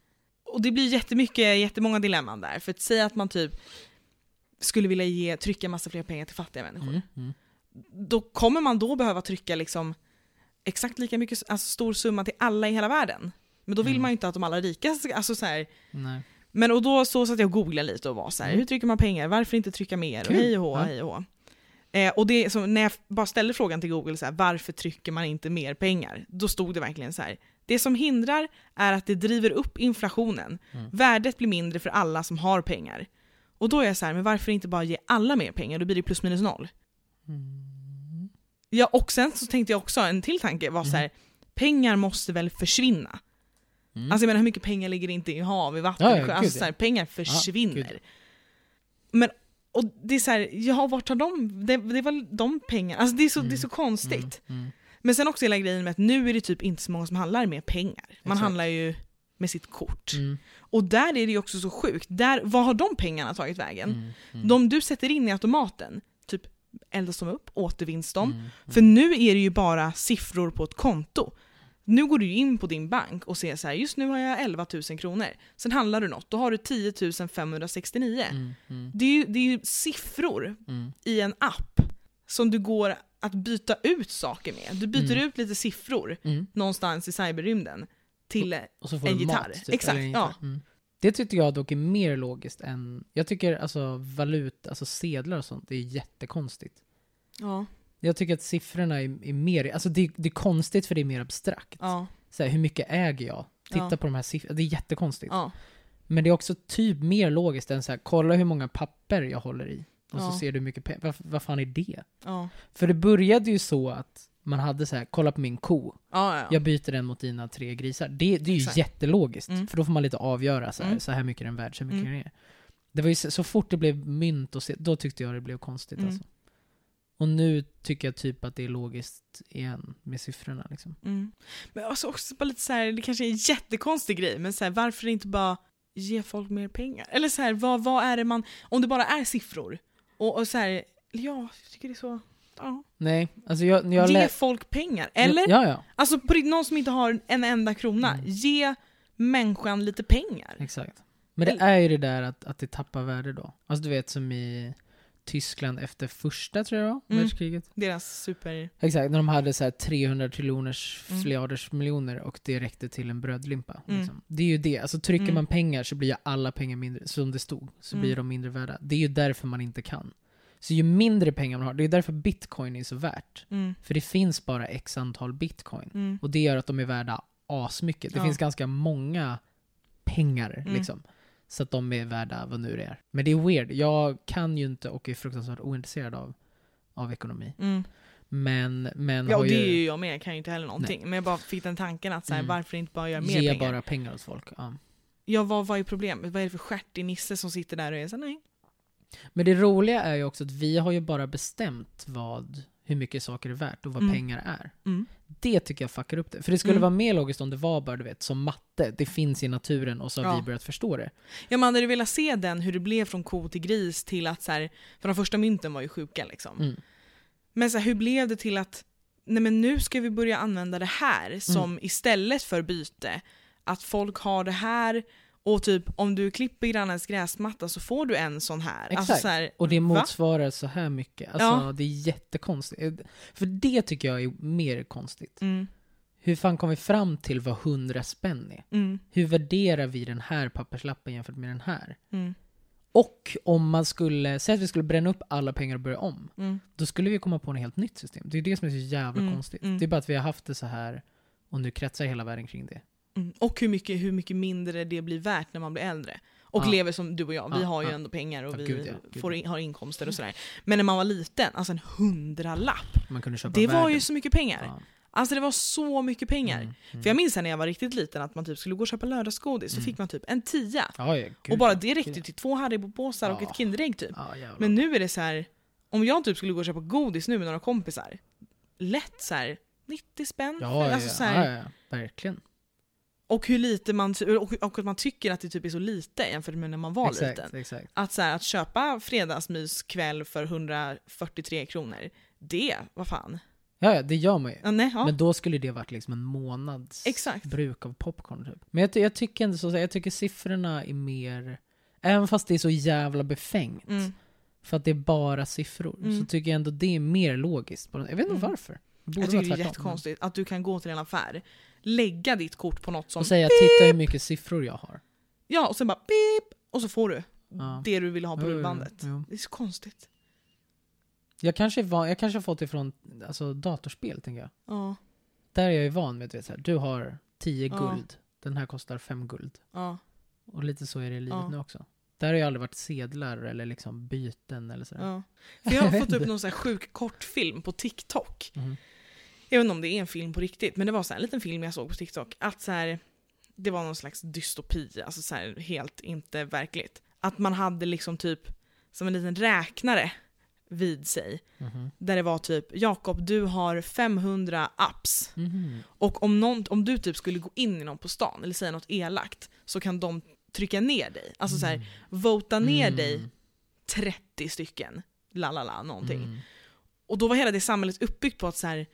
Och det blir jättemycket, jättemånga dilemman där. För att säga att man typ skulle vilja ge, trycka massa fler pengar till fattiga människor. Mm. Mm. Då kommer man då behöva trycka liksom exakt lika mycket, alltså stor summa till alla i hela världen. Men då vill Mm. man ju inte att de allra rika ska- alltså så här, Nej. Men och då så satt jag och googlade lite och var så här, Mm. hur trycker man pengar? Varför inte trycka mer? Och hej och hå, hej och hå. Eh, och det, så när jag bara ställde frågan till Google, så här, varför trycker man inte mer pengar? Då stod det verkligen så här. Det som hindrar är att det driver upp inflationen. Mm. Värdet blir mindre för alla som har pengar. Och då är jag så här, men varför inte bara ge alla mer pengar? Då blir det plus minus noll. Mm. Ja, och sen så tänkte jag också, en till tanke var så här, pengar måste väl försvinna? Mm. Alltså jag menar hur mycket pengar ligger inte i hav, i vatten, Ja, ja, sjö? gud, alltså, ja. här, pengar försvinner. Men, och det är så här, ja vart tar de, det, det väl de pengarna, alltså det är så, det är så konstigt. Mm. Mm. Men sen också hela grejen med att nu är det typ inte så många som handlar med pengar. Man Exakt. handlar ju med sitt kort. Mm. Och där är det ju också så sjukt, där, vad har de pengarna tagit vägen? Mm. Mm. De du sätter in i automaten, typ eldas de upp, återvinns de? Mm. För nu är det ju bara siffror på ett konto. Nu går du in på din bank och ser så här, just nu har jag 11 000 kronor. Sen handlar du något, då har du 10 569. Mm. Mm. Det, är ju, det är ju siffror Mm. i en app som du går att byta ut saker med. Du byter Mm. ut lite siffror Mm. någonstans i cyberrymden till... En gitarr. mat. Typ, Exakt, en gitarr. ja. Mm. Det tyckte jag dock är mer logiskt än... Jag tycker alltså valut, alltså sedlar och sånt, det är jättekonstigt. Ja. Jag tycker att siffrorna är, är mer... Alltså det, det är konstigt för det är mer abstrakt. Ja. Så här, hur mycket äger jag? Titta Ja. på de här siffrorna. Det är jättekonstigt. ja. Men det är också typ mer logiskt än så här, kolla hur många papper jag håller i. Och så ser du hur mycket pengar. Vad, vad fan är det? För det började ju så att man hade så här, kolla på min ko. Ja, ja. Jag byter den mot dina tre grisar. Det, det är ju Exakt. jättelogiskt. Mm. För då får man lite avgöra så här, Mm. så här mycket är den värd, så här mycket Mm. den är. Det var ju så, så fort det blev mynt och se, då tyckte jag det blev konstigt Mm. alltså. Och nu tycker jag typ att det är logiskt igen med siffrorna liksom. Mm. Men alltså också bara lite så här, det kanske är en jättekonstig grej, men så här, varför inte bara ge folk mer pengar? Eller så här, vad, vad är det man, om det bara är siffror, och, och så här, ja, jag tycker det är så, ja. Nej, alltså jag, jag Ge folk pengar, eller? Ja, ja. Alltså på någon som inte har en enda krona, Mm. ge människan lite pengar. Exakt. Men det är ju det där att, att det tappar värde då. Alltså du vet som i Tyskland efter första, tror jag Mm. världskriget. Deras super... Exakt, när de hade så här 300 triljoners, Mm. miljoner och det räckte till en brödlimpa. Mm. Liksom. Det är ju det, alltså trycker Mm. man pengar så blir alla pengar mindre, som det stod, så Mm. blir de mindre värda. Det är ju därför man inte kan. Så ju mindre pengar man har, det är därför bitcoin är så värt. Mm, För det finns bara x antal bitcoin. mm, Och det gör att de är värda asmycket. Det Ja. finns ganska många pengar Mm. liksom. Så att de är värda vad nu det är. Men det är weird. Jag kan ju inte och är fruktansvärt ointresserad av, av ekonomi. mm. Men, men Ja och ju, det är ju jag med, jag kan ju inte heller någonting. Men jag bara fick den tanken att så här, Mm. varför inte bara göra mer ge pengar? bara pengar åt folk. Ja. Ja vad, vad är problemet? Vad är det för stjärtig nisse som sitter där och är så nej? Men det roliga är ju också att vi har ju bara bestämt vad, hur mycket saker är värt och vad Mm. pengar är. Mm. Det tycker jag fuckar upp det. För det skulle Mm. vara mer logiskt om det var bara du vet, som matte. Det finns i naturen och så har Ja. vi börjat förstå det. Ja man hade velat se den, hur det blev från ko till gris till att så här, för de första mynten var ju sjuka liksom. Mm. Men så här, hur blev det till att nej men nu ska vi börja använda det här som Mm. istället för byte, att folk har det här och typ om du klipper grannens gräsmatta så får du en sån här. Alltså, Exakt. så här Och det va? motsvarar så här mycket. Alltså Ja. det är jättekonstigt. För det tycker jag är mer konstigt. Mm, Hur fan kom vi fram till vad 100 spänn är? mm, Hur värderar vi den här papperslappen jämfört med den här? mm, Och om man skulle, säg att vi skulle bränna upp alla pengar och börja om. mm. Då skulle vi komma på ett helt nytt system. Det är det som är så jävla Mm, konstigt. mm. Det är bara att vi har haft det så här och nu kretsar hela världen kring det. Mm. Och hur mycket, hur mycket mindre det blir värt när man blir äldre. Och Ja. lever som du och jag, vi Ja, har ju ändå pengar och vi gud ja, får in, har inkomster och sådär. Men när man var liten, alltså en hundralapp, Man kunde köpa det världen. var ju så mycket pengar. Alltså det var så mycket pengar. Mm, mm. För jag minns när jag var riktigt liten att man typ skulle gå och köpa lördagsgodis, så Mm. fick man typ en tia. Gud, och bara det räckte till två Haribo-påsar och ett Kinderägg typ. Men nu är det så här. om jag typ skulle gå och köpa godis nu med några kompisar, lätt så här 90 spänn. ja, alltså ja, så här, ja, ja, verkligen. Och hur lite man, och, och att man tycker att det typ är så lite jämfört med när man var exakt, liten. exakt. Att, så här, att köpa fredagsmyskväll för 143 kronor, det, vad fan. Ja, ja, det gör man ju. Ja, nej, ja. Men då skulle det varit liksom en månads Exakt. bruk av popcorn typ. Men jag, jag tycker ändå så, jag tycker siffrorna är mer, även fast det är så jävla befängt, Mm. för att det är bara siffror, Mm. så tycker jag ändå det är mer logiskt. Jag vet inte Mm. varför. Borde Jag tycker det är jättekonstigt att du kan gå till en affär, lägga ditt kort på något som Och säga titta hur mycket siffror jag har. Ja, och sen bara beep, och så får du Ja. det du vill ha på Jo, jo, rullbandet. jo. Det är så konstigt. Jag kanske, van, jag kanske har fått det från alltså, datorspel, tänker jag. Ja, Där är jag ju van med, du vet, så här, du har 10 Ja. guld, den här kostar 5 guld. ja. Och lite så är det i livet nu också. Där har ju aldrig varit sedlar eller liksom byten eller sådär. ja. För jag har fått upp någon sån här sjuk kortfilm på TikTok. Mhm. Jag vet inte om det är en film på riktigt, men det var så här en liten film jag såg på TikTok. Att så här, det var någon slags dystopi, alltså så här, helt inte verkligt. Att man hade liksom typ som en liten räknare vid sig. Mhm. Där det var typ Jakob, du har 500 apps. Mhm. Och om, någon, om du typ skulle gå in i någon på stan eller säga något elakt så kan de trycka ner dig. Alltså så här, vota ner Mm. dig 30 stycken. La la la, någonting. Mm. Och då var hela det samhället uppbyggt på att så här,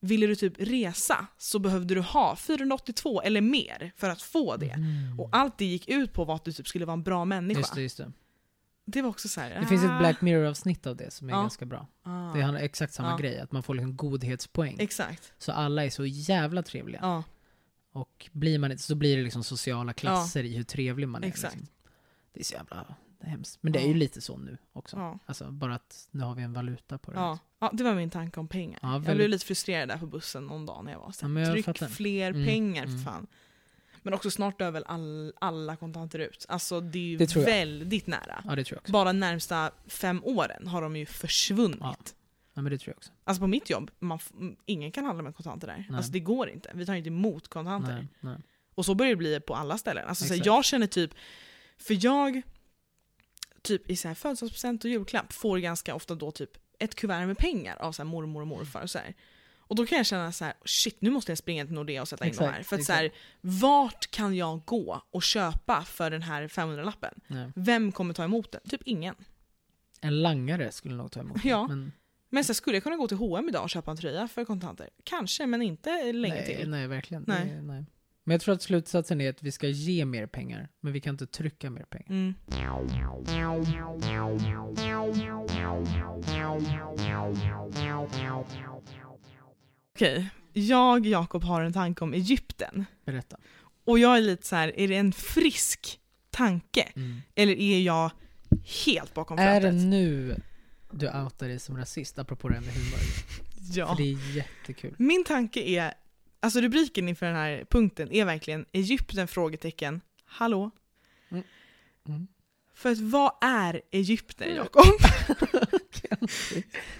ville du typ resa så behövde du ha 482 eller mer för att få det. Mm. Och allt det gick ut på var att du typ skulle vara en bra människa. Just det, just det. Det var också så här. Det finns ett ah, Black Mirror-avsnitt av det som är Ja. ganska bra. ah, Det handlar exakt samma Ja. grej, att man får liksom godhetspoäng. Exakt. så alla är så jävla trevliga. Och blir man inte så blir det liksom sociala klasser i hur trevlig man är. Exakt. Liksom. Det är så jävla det är hemskt. Men det är ju lite så nu också. Alltså bara att nu har vi en valuta på det. Ja. det var min tanke om pengar. Ja, Jag väldigt- blev lite frustrerad där på bussen någon dag när jag var så Ja, här, jag tryck fattar. fler Mm, pengar för mm. fan. Men också snart dör väl all, alla kontanter ut. Alltså det är ju Det tror jag. väldigt nära. Ja, det tror jag också. Bara närmsta fem åren har de ju försvunnit. Ja. Ja, men det tror jag också. Alltså på mitt jobb, man, ingen kan handla med kontanter där. Nej. Alltså det går inte. Vi tar inte emot kontanter. Nej, nej. Och så börjar det bli på alla ställen. Alltså så här, jag känner typ, för jag typ i så här födelsedagspresent och julklapp får ganska ofta då typ ett kuvert med pengar av så mormor och morfar och så här. Och då kan jag känna så här: shit nu måste jag springa till Nordea och sätta in de Exakt, här. För att så här, vart kan jag gå och köpa för den här 500-lappen? Nej. Vem kommer ta emot den? Typ ingen. En langare skulle nog ta emot det, Ja. Men Men så skulle jag kunna gå till H&M idag och köpa en tröja för kontanter? Kanske, men inte länge nej, till. nej, verkligen. Nej. Det, nej. Men jag tror att slutsatsen är att vi ska ge mer pengar, men vi kan inte trycka mer pengar. Mm. Okej, jag Jakob har en tanke om Egypten. Berätta. Och jag är lite så här, är det en frisk tanke? Mm. Eller är jag helt bakom Är flötet? det nu du outar dig som rasist, apropå det här med humor? Ja. För det är jättekul. Min tanke är, alltså rubriken inför den här punkten är verkligen Egypten? frågetecken. Hallå? Mm. För att vad är Egypten Jakob?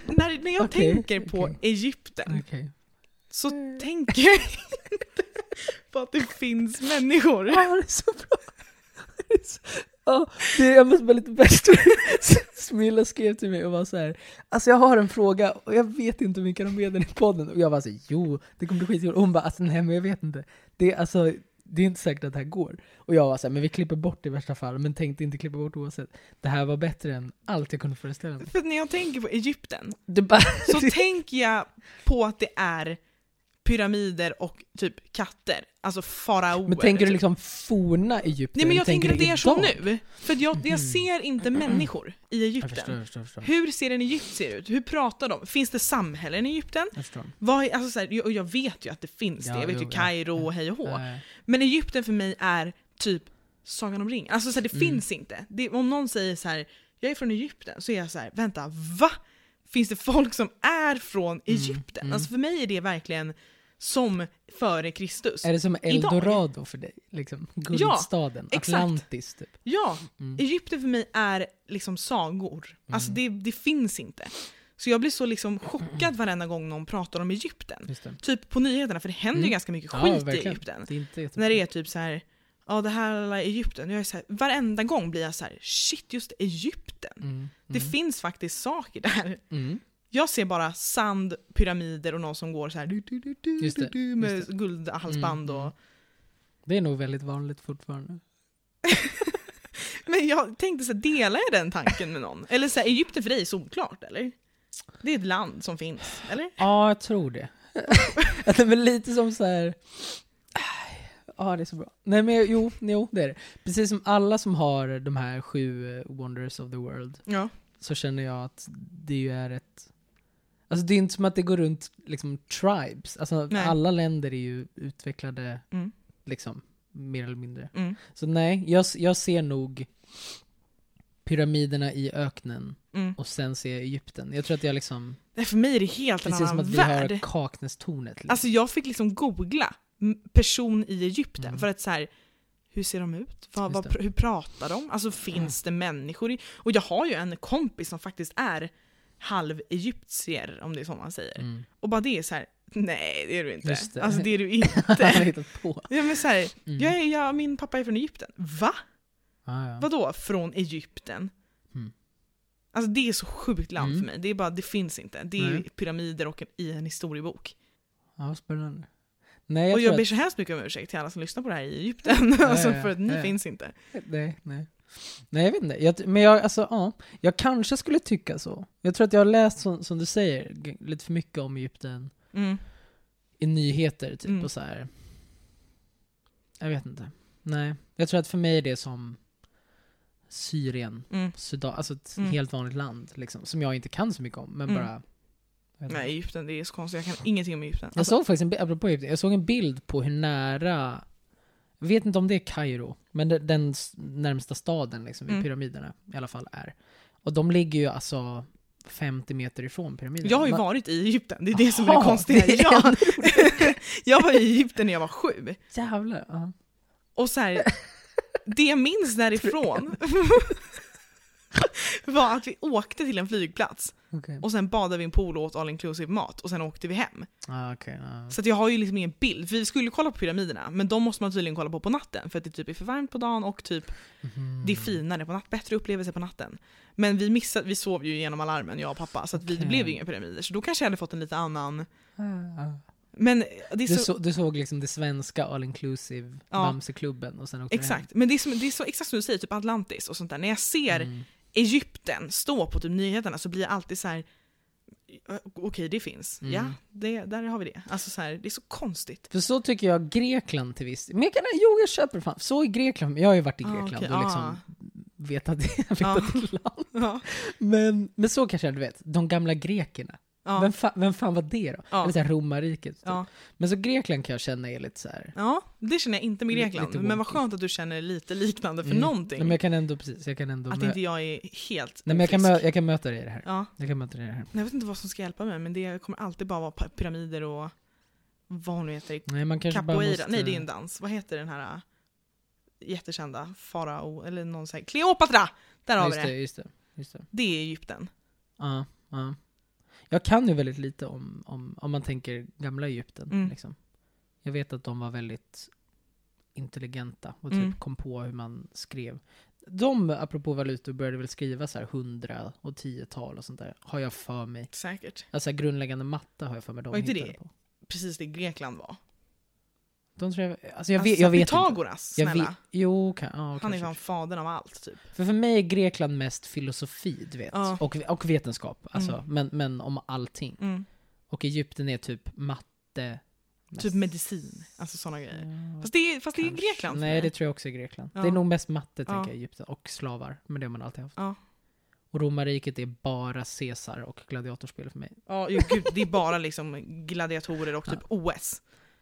när, när jag Okej, tänker på okej. Egypten så tänker jag inte på att det finns människor. Ja, det är så bra. Ja, det jag måste bara lite backstory. Smilla skrev till mig och var så här. Alltså jag har en fråga och jag vet inte hur mycket de med den i podden. Och jag var så här, jo, det kommer bli skitkul. Och hon bara, alltså nej men jag vet inte. Det är alltså, det är inte säkert att det här går. Och jag var så här, men vi klipper bort det i värsta fall, men tänkte inte klippa bort oavsett. Det här var bättre än allt jag kunde föreställa mig. För när jag tänker på Egypten så tänker jag på att det är pyramider och typ katter. Alltså faraoer. men tänker du typ. liksom forna Egypten? Nej men jag tänker att det är idag? nu. För jag, jag ser inte människor i Egypten. jag förstår, jag förstår. Hur ser en egyptier ut? Hur pratar de? Finns det samhällen i Egypten? Jag. Vad, alltså så här, och jag vet ju att det finns Ja, det, jag vet jo, ju Kairo ja. och hej och hå. Eh, Men Egypten för mig är typ Sagan om ringen. Alltså så här, det Mm. finns inte. Det, om någon säger så här, jag är från Egypten, så är jag så här, vänta, va? Finns det folk som är från Egypten? mm. Alltså för mig är det verkligen som före Kristus. Är det som Idag? Eldorado för dig? Liksom, guldstaden, exakt. Atlantis typ. Ja, Mm. Egypten för mig är liksom sagor. Alltså det, det finns inte. Så jag blir så liksom chockad varenda gång någon pratar om Egypten. Typ på nyheterna, för det händer ju Mm. ganska mycket Ja, skit i verkligen. Egypten. Det. När det är typ så här, ja det här är Egypten. Jag är så här, varenda gång blir jag så här, shit just Egypten. Mm, Det mm, finns faktiskt saker där. mm. Jag ser bara sand, pyramider och någon som går så här du, du, du, det, med det. guldhalsband Mm, och... mm. Det är nog väldigt vanligt fortfarande. Men jag tänkte så här, delar jag den tanken med någon? Eller så här, Egypten för dig är solklart eller? Det är ett land som finns, eller? Ja, jag tror det. Det är väl lite som så här. Ja, det är så bra. Nej men jo, jo, det är det. Precis som alla som har de här sju eh, Wonders of the World, Ja. så känner jag att det ju är ett... Alltså det är inte som att det går runt liksom tribes. Alltså Nej. alla länder är ju utvecklade Mm. liksom, mer eller mindre. Mm. Så nej, jag, jag ser nog pyramiderna i öknen Mm. och sen ser jag Egypten. Jag tror att jag liksom, Nej, för mig är det helt en precis som annan att vi värld. har Kaknästornet. Liksom. Alltså jag fick liksom googla person i Egypten Mm. för att så här, hur ser de ut? Vad, vad, hur pratar de? Alltså finns det människor i? Och jag har ju en kompis som faktiskt är halv egyptier om det är så man säger. Mm. Och bara det är så här, nej det är du inte. Det. Alltså det är du inte. hittat på. ja, men så här, Mm. jag jag, min pappa är från Egypten. Va? Ah, ja. Vadå från Egypten? Mm. Alltså det är så sjukt land Mm. för mig. Det är bara, det finns inte. Det är pyramider och en, i en historiebok. Ja, spännande. Nej, jag och jag ber så hemskt mycket om ursäkt till alla som lyssnar på det här i Egypten. alltså Ja, ja, för att ni ja. finns inte. Nej, nej. Nej, jag vet inte. Jag, men jag, alltså, ja. Jag kanske skulle tycka så. Jag tror att jag har läst, som, som du säger, lite för mycket om Egypten Mm. i nyheter, typ, Mm. och så här. Jag vet inte. Nej. Jag tror att för mig är det som Syrien, Mm. Sudan, alltså ett Mm. helt vanligt land, liksom, som jag inte kan så mycket om, men Mm. bara... jag. Nej, Egypten, det är så konstigt. Jag kan ingenting om Egypten. Jag Alltså, såg faktiskt en bild, apropå Egypten, jag såg en bild på hur nära, jag vet inte om det är Kairo, men den s- närmsta staden liksom, vid Mm. pyramiderna i alla fall är. Och de ligger ju alltså 50 meter ifrån pyramiderna. jag har ju Man- varit i Egypten, det är det som är det konstiga. det är ja. jag var i Egypten när jag var sju. Jävlar. Ja. Och så här, det jag minns därifrån var att vi åkte till en flygplats. Okej. och sen badade vi i en pool och åt all inclusive mat och sen åkte vi hem. Ah, okej, ah. Så jag har ju liksom ingen bild. För vi skulle kolla på pyramiderna, men de måste man tydligen kolla på på natten för att det typ är för varmt på dagen och typ Mhm. det är finare på natten, bättre upplevelse på natten. Men vi missade, vi sov ju genom alarmen jag och pappa så att vi, det blev ju inga pyramider. Så då kanske jag hade fått en lite annan... Ah. Men Du, så... så, du såg liksom det svenska all inclusive Ja. Bamseklubben och sen åkte du hem. Exakt, men det är, som, det är så exakt som du säger, typ Atlantis och sånt där. När jag ser Mm. Egypten stå på typ nyheterna så blir jag alltid så här. "Ö, okej det finns, Mm. ja det, där har vi det. Alltså så här, det är så konstigt. För så tycker jag Grekland till viss Men jag kan, jo jag köper fan. Så i Grekland, jag har ju varit i Ah, Grekland okej, och ah. liksom vetat det, vet Ja. att det är ett land. Ja, Men, men så kanske jag du vet, de gamla grekerna. Ja, Vem, fa, vem fan var det då? Ja. Eller såhär romarriket. Typ. ja. Men så Grekland kan jag känna är lite så här. ja, det känner jag inte med Grekland. men vad skönt att du känner lite liknande för Mm. någonting. Nej, men jag kan ändå precis, jag kan ändå att inte jag är helt Nej men jag kan, jag kan möta dig i det här. Ja, Jag kan möta dig i det här. jag vet inte vad som ska hjälpa mig men det kommer alltid bara vara pyramider och vad hon nu heter. Nej man kanske bara Capoeira. måste... Nej det är en dans. Vad heter den här äh, jättekända farao eller någon sån här Kleopatra! Där har Ja, vi det. det, just det. Just det. Det är Egypten. Ja, ja. Jag kan ju väldigt lite om, om, om man tänker gamla Egypten. Mm. Liksom. Jag vet att de var väldigt intelligenta och typ Mm. kom på hur man skrev. De, apropå valutor, började väl skriva så här hundra och tiotal och sånt där, har jag för mig. Säkert. Alltså grundläggande matte har jag för mig de Var inte hittade det- på. Precis det Grekland var. De tror jag, alltså jag alltså, vet, jag vet inte. Pythagoras, Jag snälla. vet, jo, kan, ja, Han är fan fadern av allt typ. För för mig är Grekland mest filosofi, du vet. Ja. Och, och vetenskap, alltså. Mm. Men, men om allting. Mm. Och Egypten är typ matte. Typ mest. medicin, alltså sådana grejer. Ja, Fast det är, fast det är. Grekland Nej, det tror jag också är Grekland. Det är nog mest matte, tänker jag, Egypten. Och slavar. Men det har man alltid haft. Och romarriket är bara Caesar och gladiatorspel för mig. Ja, ju, gud, det är bara liksom gladiatorer och typ OS.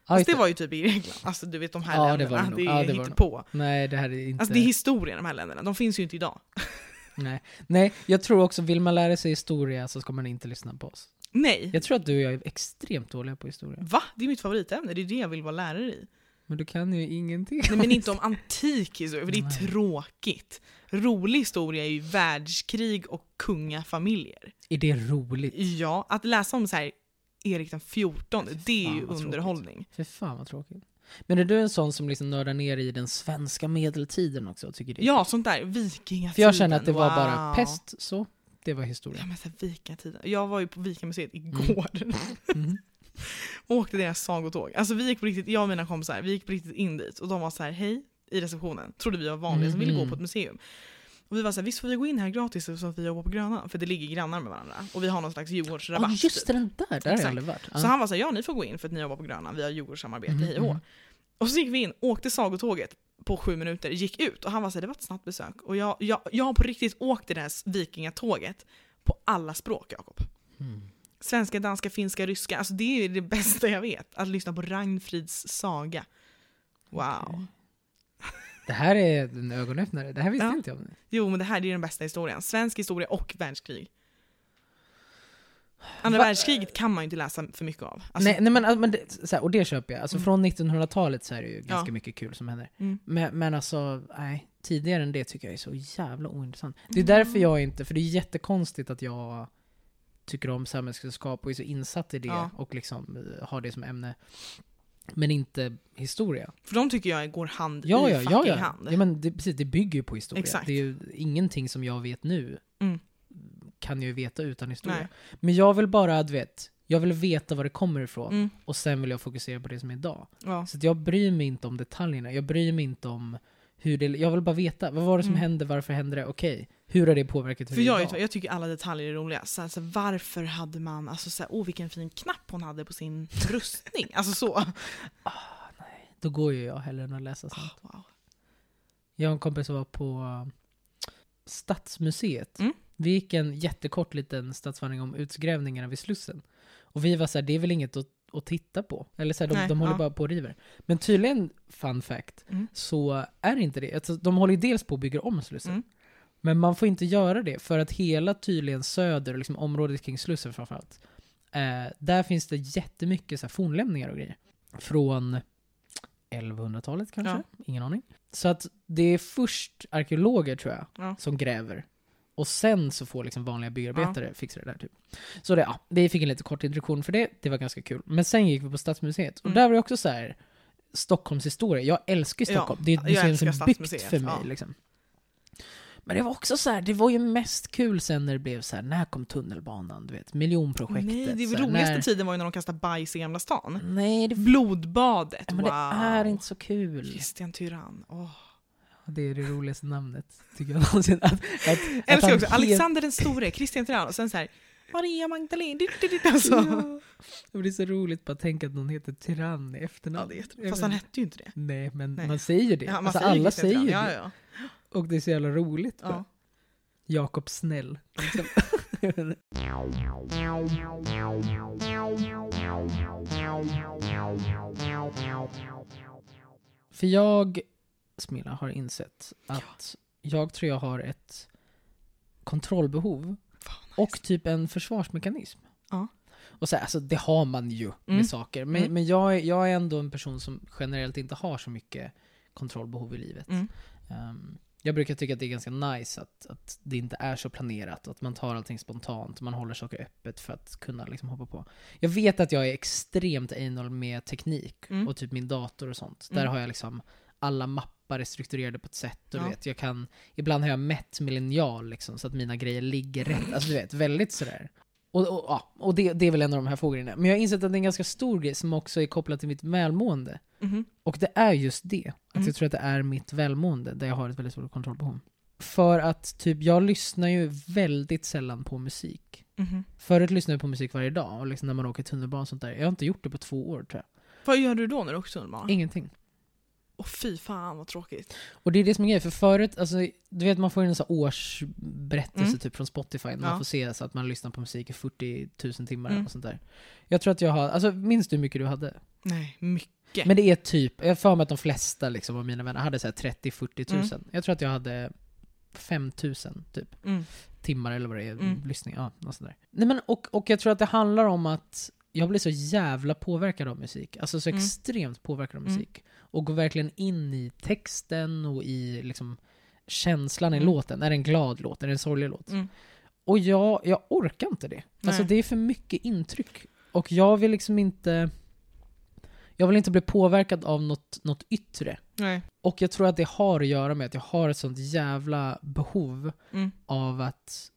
Fast det det. var ju typ i Grekland. Alltså du vet de här Ja, det länderna, var det, det är Ja, det var det på. Nej, det här är inte... Alltså det är historia de här länderna, de finns ju inte idag. Nej. Nej, jag tror också, vill man lära sig historia så ska man inte lyssna på oss. Nej. Jag tror att du och jag är extremt dåliga på historia. Va? Det är mitt favoritämne, det är det jag vill vara lärare i. Men du kan ju ingenting. Nej men inte om antik historia, för det är tråkigt. Rolig historia är ju världskrig och kungafamiljer. Är det roligt? Ja, att läsa om så här Erik den 14, det är ju underhållning. För fan vad tråkigt. Men är du en sån som liksom nördar ner i den svenska medeltiden också och tycker det är Ja, sånt där. Vikingatiden. För jag känner att det var bara wow. pest, så. Det var historia. Ja men så här, vikingatiden. Jag var ju på Vikamuseet igår. Mm. och åkte deras sagotåg. Alltså vi gick på riktigt, jag och mina kompisar, vi gick på riktigt in dit och de var så här: hej i receptionen. Trodde vi var vanliga som ville gå Mhm. på ett museum. Och vi var så här, visst får vi gå in här gratis så att vi jobbar på Grönan? För det ligger grannar med varandra. Och vi har någon slags Ja, Djurgårdsrabatt. just typ. den där. Där har jag aldrig varit. Så han var så här, ja ni får gå in för att ni jobbar på Grönan, vi har Djurgårdssamarbete, Mhm, hej och mhm. Och så gick vi in, åkte sagotåget på sju minuter, gick ut och han var så här, det var ett snabbt besök. Och jag, jag, jag har på riktigt åkt det där vikingatåget på alla språk Jakob. Mm. Svenska, danska, finska, ryska. Alltså det är det bästa jag vet. Att lyssna på Ragnfrids saga. Wow. Okej. Det här är en ögonöppnare. Det här visste Ja. inte jag om. Jo men det här är den bästa historien. Svensk historia och världskrig. Andra Va- världskriget kan man ju inte läsa för mycket av. Alltså, nej, nej men, alltså, men det, här, och det köper jag. Alltså Mm. från 1900-talet så är det ju ganska Ja. mycket kul som händer. Mm. Men, men alltså, nej. Tidigare än det tycker jag är så jävla ointressant. Det är Mm. därför jag inte, för det är jättekonstigt att jag tycker om samhällskunskap och är så insatt i det Ja. och liksom eh, har det som ämne. Men inte historia. För de tycker jag går hand Ja, i ja, ja, ja. hand. ja men det, precis, det bygger ju på historia. Exakt. Det är ju ingenting som jag vet nu Mm. kan jag ju veta utan historia. Nej. Men jag vill bara, du vet, jag vill veta var det kommer ifrån Mm. och sen vill jag fokusera på det som är idag. Ja. Så jag bryr mig inte om detaljerna, jag bryr mig inte om hur det, jag vill bara veta, vad var det som Mm. hände, varför hände det, okej, hur har det påverkat hur För jag, jag tycker alla detaljer är roliga. Så alltså, varför hade man, alltså så här, åh vilken fin knapp hon hade på sin rustning. Alltså så. Då går ju jag hellre än att läsa sånt. Ah, wow. Jag och en kompis var på uh, Stadsmuseet. Mm. Vi gick en jättekort liten stadsvandring om utgrävningarna vid Slussen. Och vi var så här, det är väl inget att, att titta på. Eller så här, de, Nej, de håller ja. bara på och river. Men tydligen, fun fact, Mm. så är det inte det. Alltså, de håller ju dels på och bygger om Slussen. Mm. Men man får inte göra det för att hela tydligen söder, liksom området kring Slussen framförallt, eh, där finns det jättemycket så här fornlämningar och grejer. Från 1100-talet kanske? Ingen aning. Så att det är först arkeologer tror jag Ja. som gräver. Och sen så får liksom vanliga byggarbetare fixa det där typ. Så det, ja, vi fick en lite kort introduktion för det, det var ganska kul. Men sen gick vi på Stadsmuseet, och Mm. där var det också så här Stockholms historia. Jag älskar ju Ja, Stockholm. det är ett museum som är byggt för mig. ja. Liksom. Men det var också så här, det var ju mest kul sen när det blev så här, när kom tunnelbanan? Du vet, miljonprojektet. Nej, det här, roligaste när... tiden var ju när de kastade bajs i Gamla stan. Nej, det, Blodbadet, ja, men wow. det är inte så kul. Christian Tyrann, åh. Det är det roligaste namnet, tycker jag någonsin. Att, att, Jag älskar också Alexander den store, Christian Tyrann och sen så här Maria Magdalena, alltså. Ja. Det är så roligt bara att tänka att någon heter Tyrann i Ja, efternamn. det är Fast han hette ju inte det. Nej, men Nej. man säger det. Ja, man alltså, säger alla säger det. Ja, ja. Och det är så jävla roligt. ja. Jakob Snäll. Liksom. För jag, Smilla, har insett att jag tror jag har ett kontrollbehov Fan, och typ en försvarsmekanism. Ja. Och så, här, alltså, det har man ju med Mm. saker. Men, Mm. men jag, är- jag är ändå en person som generellt inte har så mycket kontrollbehov i livet. Mm. Ehm, jag brukar tycka att det är ganska nice att, att det inte är så planerat, att man tar allting spontant, man håller saker öppet för att kunna liksom hoppa på. Jag vet att jag är extremt anal med teknik Mm. och typ min dator och sånt. Där Mm. har jag liksom alla mappar är strukturerade på ett sätt och Ja. du vet, jag kan, ibland har jag mätt millennial liksom så att mina grejer ligger rätt. Alltså du vet, väldigt sådär. Och, och, ja, och det, det är väl en av de här frågorna. Men jag har insett att det är en ganska stor grej som också är kopplad till mitt välmående. Mhm. Och det är just det. Att Mm. jag tror att det är mitt välmående där jag har ett väldigt stort kontrollbehov. För att typ, jag lyssnar ju väldigt sällan på musik. Mhm. Förut lyssnade jag på musik varje dag, och liksom när man åker tunnelbana och sånt där. Jag har inte gjort det på två år tror jag. Vad gör du då när du åker tunnelbana? Ingenting. Åh fy fan vad tråkigt. Och det är det som är grejen, för förut, alltså, du vet man får en sån årsberättelse Mm. typ från Spotify, när Ja. man får se så att man lyssnar på musik i 40 000 timmar Mm. och sånt där. Jag tror att jag har, alltså minns du hur mycket du hade? Nej, mycket. Men det är typ, jag har för mig att de flesta liksom, av mina vänner hade så här 30-40 tusen. Mm. Jag tror att jag hade 5 tusen typ. Mm. Timmar eller vad det är, Mm. lyssning, ja, något sånt där. Nej men och, och jag tror att det handlar om att jag blir så jävla påverkad av musik. Alltså så Mm. extremt påverkad av Mm. musik. Och går verkligen in i texten och i liksom känslan i Mm. låten. Är det en glad låt? Är det en sorglig låt? Mm. Och jag, jag orkar inte det. Alltså Nej. det är för mycket intryck. Och jag vill liksom inte... Jag vill inte bli påverkad av något, något yttre. Nej. Och jag tror att det har att göra med att jag har ett sånt jävla behov Mm. av att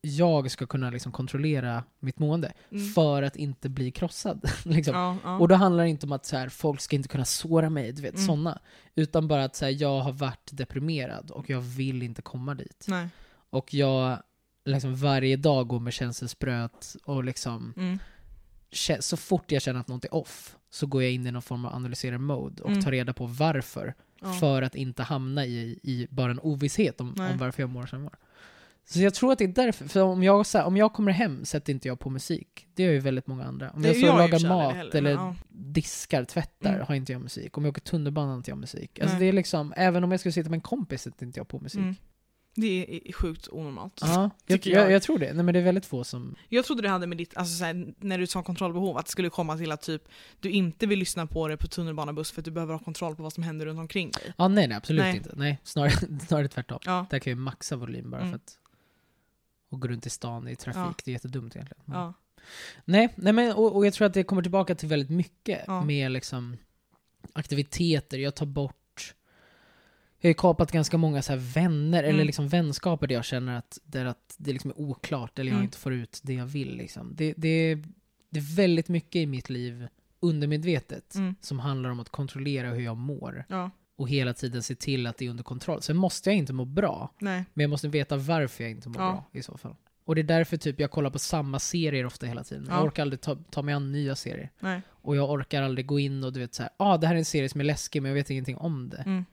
jag ska kunna liksom kontrollera mitt mående Mm. för att inte bli krossad. liksom. Ja, ja. Och då handlar det inte om att så här, folk ska inte kunna såra mig, du vet Mm. såna. Utan bara att så här, jag har varit deprimerad och jag vill inte komma dit. Nej. Och jag liksom varje dag går med känselspröt och liksom Mm. så fort jag känner att något är off så går jag in i någon form av analyserar-mode och Mm. tar reda på varför. Ja. För att inte hamna i, i bara en ovisshet om, om varför jag mår som jag mår. Så jag tror att det är därför, för om jag, här, om jag kommer hem sätter inte jag på musik. Det gör ju väldigt många andra. Om Det jag står och jag lagar mat heller, eller ja. diskar, tvättar Mm. har inte jag musik. Om jag åker tunnelbana har inte jag musik. Alltså Nej. det är liksom, även om jag skulle sitta med en kompis sätter inte jag på musik. Mm. Det är sjukt onormalt. Ja, jag, jag. jag. Jag, tror det. Nej men det är väldigt få som... Jag trodde det hade med ditt, alltså såhär, när du sa kontrollbehov, att det skulle komma till att typ du inte vill lyssna på det på tunnelbanebuss för att du behöver ha kontroll på vad som händer runt omkring dig. Ja nej, nej absolut Nej. inte. Nej, snarare, snarare tvärtom. Ja, Där kan jag ju maxa volym bara Mm. för att... Och gå runt i stan i trafik, Ja. det är jättedumt egentligen. Ja. Nej, nej men, och, och jag tror att det kommer tillbaka till väldigt mycket med liksom aktiviteter. Jag tar bort... Jag har ju kapat ganska många så här vänner, eller Mm. liksom vänskaper där jag känner att, där att det liksom är oklart, eller jag Mm. inte får ut det jag vill. Liksom. Det, det, det är väldigt mycket i mitt liv, undermedvetet, Mm. som handlar om att kontrollera hur jag mår. ja. Och hela tiden se till att det är under kontroll. Sen måste jag inte må bra, Nej. men jag måste veta varför jag inte mår Ja. bra i så fall. Och det är därför typ jag kollar på samma serier ofta hela tiden. Jag Ja. orkar aldrig ta, ta mig an nya serier. Nej. Och jag orkar aldrig gå in och du vet såhär, ah det här är en serie som är läskig men jag vet ingenting om det. Mm.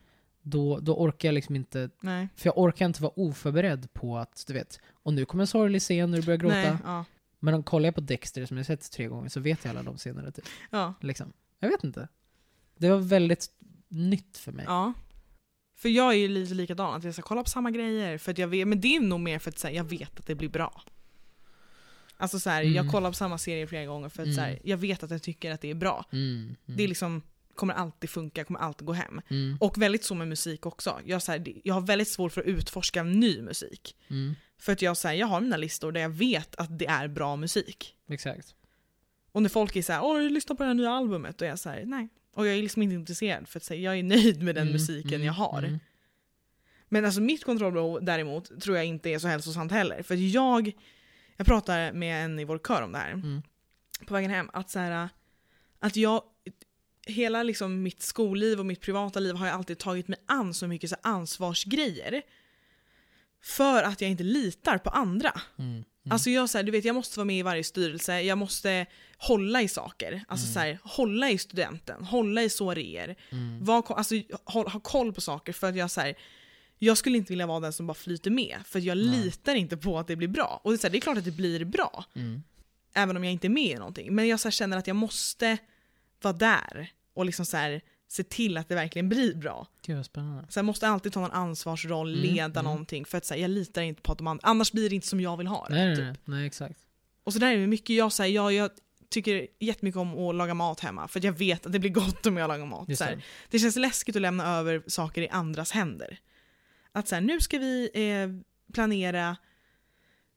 Då, då orkar jag liksom inte, Nej. för jag orkar inte vara oförberedd på att, du vet, och nu kommer en sorglig scen när du börjar gråta. Nej. Ja. Men om kollar jag på Dexter som jag sett tre gånger så vet jag alla de scenerna typ. Ja. Liksom. Jag vet inte. Det var väldigt nytt för mig. ja. För jag är ju lite likadan, att jag ska kolla på samma grejer, för att jag vet, men det är nog mer för att här, jag vet att det blir bra. Alltså så här, Mm. jag kollar på samma serie flera gånger för att så här, Mm. jag vet att jag tycker att det är bra. Mm, mm. Det är liksom, kommer alltid funka, kommer alltid gå hem. Mm. Och väldigt så med musik också. Jag, så här, jag har väldigt svårt för att utforska ny musik. Mm. För att jag, så jag har mina listor där jag vet att det är bra musik. Exakt. Och när folk är såhär “Åh, du lyssnar på det här nya albumet” då är jag såhär nej. Och jag är liksom inte intresserad för att säga, jag är nöjd med den Mm, musiken mm, jag har. mm. Men alltså mitt kontrollbehov däremot tror jag inte är så hälsosamt heller. För jag, jag pratar med en i vår kör om det här Mm. på vägen hem. Att, så här, att jag, hela liksom mitt skolliv och mitt privata liv har jag alltid tagit mig an så mycket så här ansvarsgrejer. För att jag inte litar på andra. Mm. Mm. Alltså jag, så här, du vet, jag måste vara med i varje styrelse, jag måste hålla i saker. Alltså så här, hålla i studenten, hålla i soaréer. Mm. Var, alltså, ha, ha koll på saker för att jag så här, jag skulle inte vilja vara den som bara flyter med. För jag Nej. litar inte på att det blir bra. Och det är, så här, det är klart att det blir bra, Mm. även om jag inte är med i någonting. Men jag så här, känner att jag måste vara där och liksom så här, se till att det verkligen blir bra. Gud vad spännande. Så jag måste alltid ta någon ansvarsroll, Mm, leda mm. någonting. För att så jag litar inte på att de andra, annars blir det inte som jag vill ha det. Nej, nej, typ. nej, nej, exakt. Och så där är det mycket, jag, så här, jag, jag tycker jättemycket om att laga mat hemma för jag vet att det blir gott om jag lagar mat. Just Så här, det. det känns läskigt att lämna över saker i andras händer. Att så här, nu ska vi eh, planera,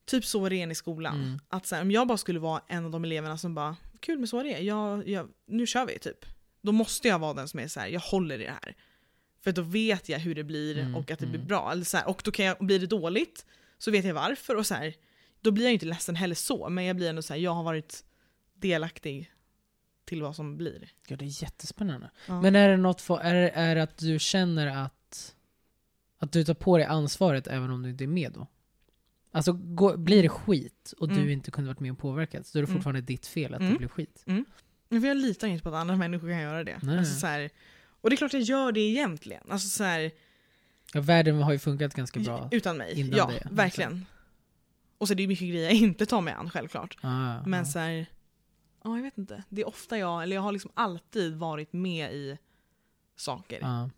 typ så ren i skolan. Mm. Att så här, om jag bara skulle vara en av de eleverna som bara, kul med så det jag, jag, nu kör vi typ. Då måste jag vara den som är så här, jag håller i det här. För då vet jag hur det blir Mm, och att det blir mm. bra. Eller så här, och då kan jag, blir det dåligt så vet jag varför. Och så här, då blir jag inte ledsen heller så, men jag blir ändå så här, jag har varit delaktig till vad som blir. Ja, det är jättespännande. Ja. Men är det något för, är, det- är det att du känner att, att du tar på dig ansvaret även om du inte är med då? Alltså, gå, blir det skit och Mm. du inte kunde varit med och påverkat, så är det Mm. fortfarande ditt fel att Mm. det blir skit? Men för jag litar inte på att andra människor kan göra det. Nej. Alltså, så här, och det är klart jag gör det egentligen. Alltså, så här, Ja, världen har ju funkat ganska bra. utan mig. innan Ja, det, liksom. verkligen. Och så är det ju mycket grejer jag inte tar mig an självklart. Ah, Men ah. så här, ja jag vet inte. Det är ofta jag, eller jag har liksom alltid varit med i saker. Ah.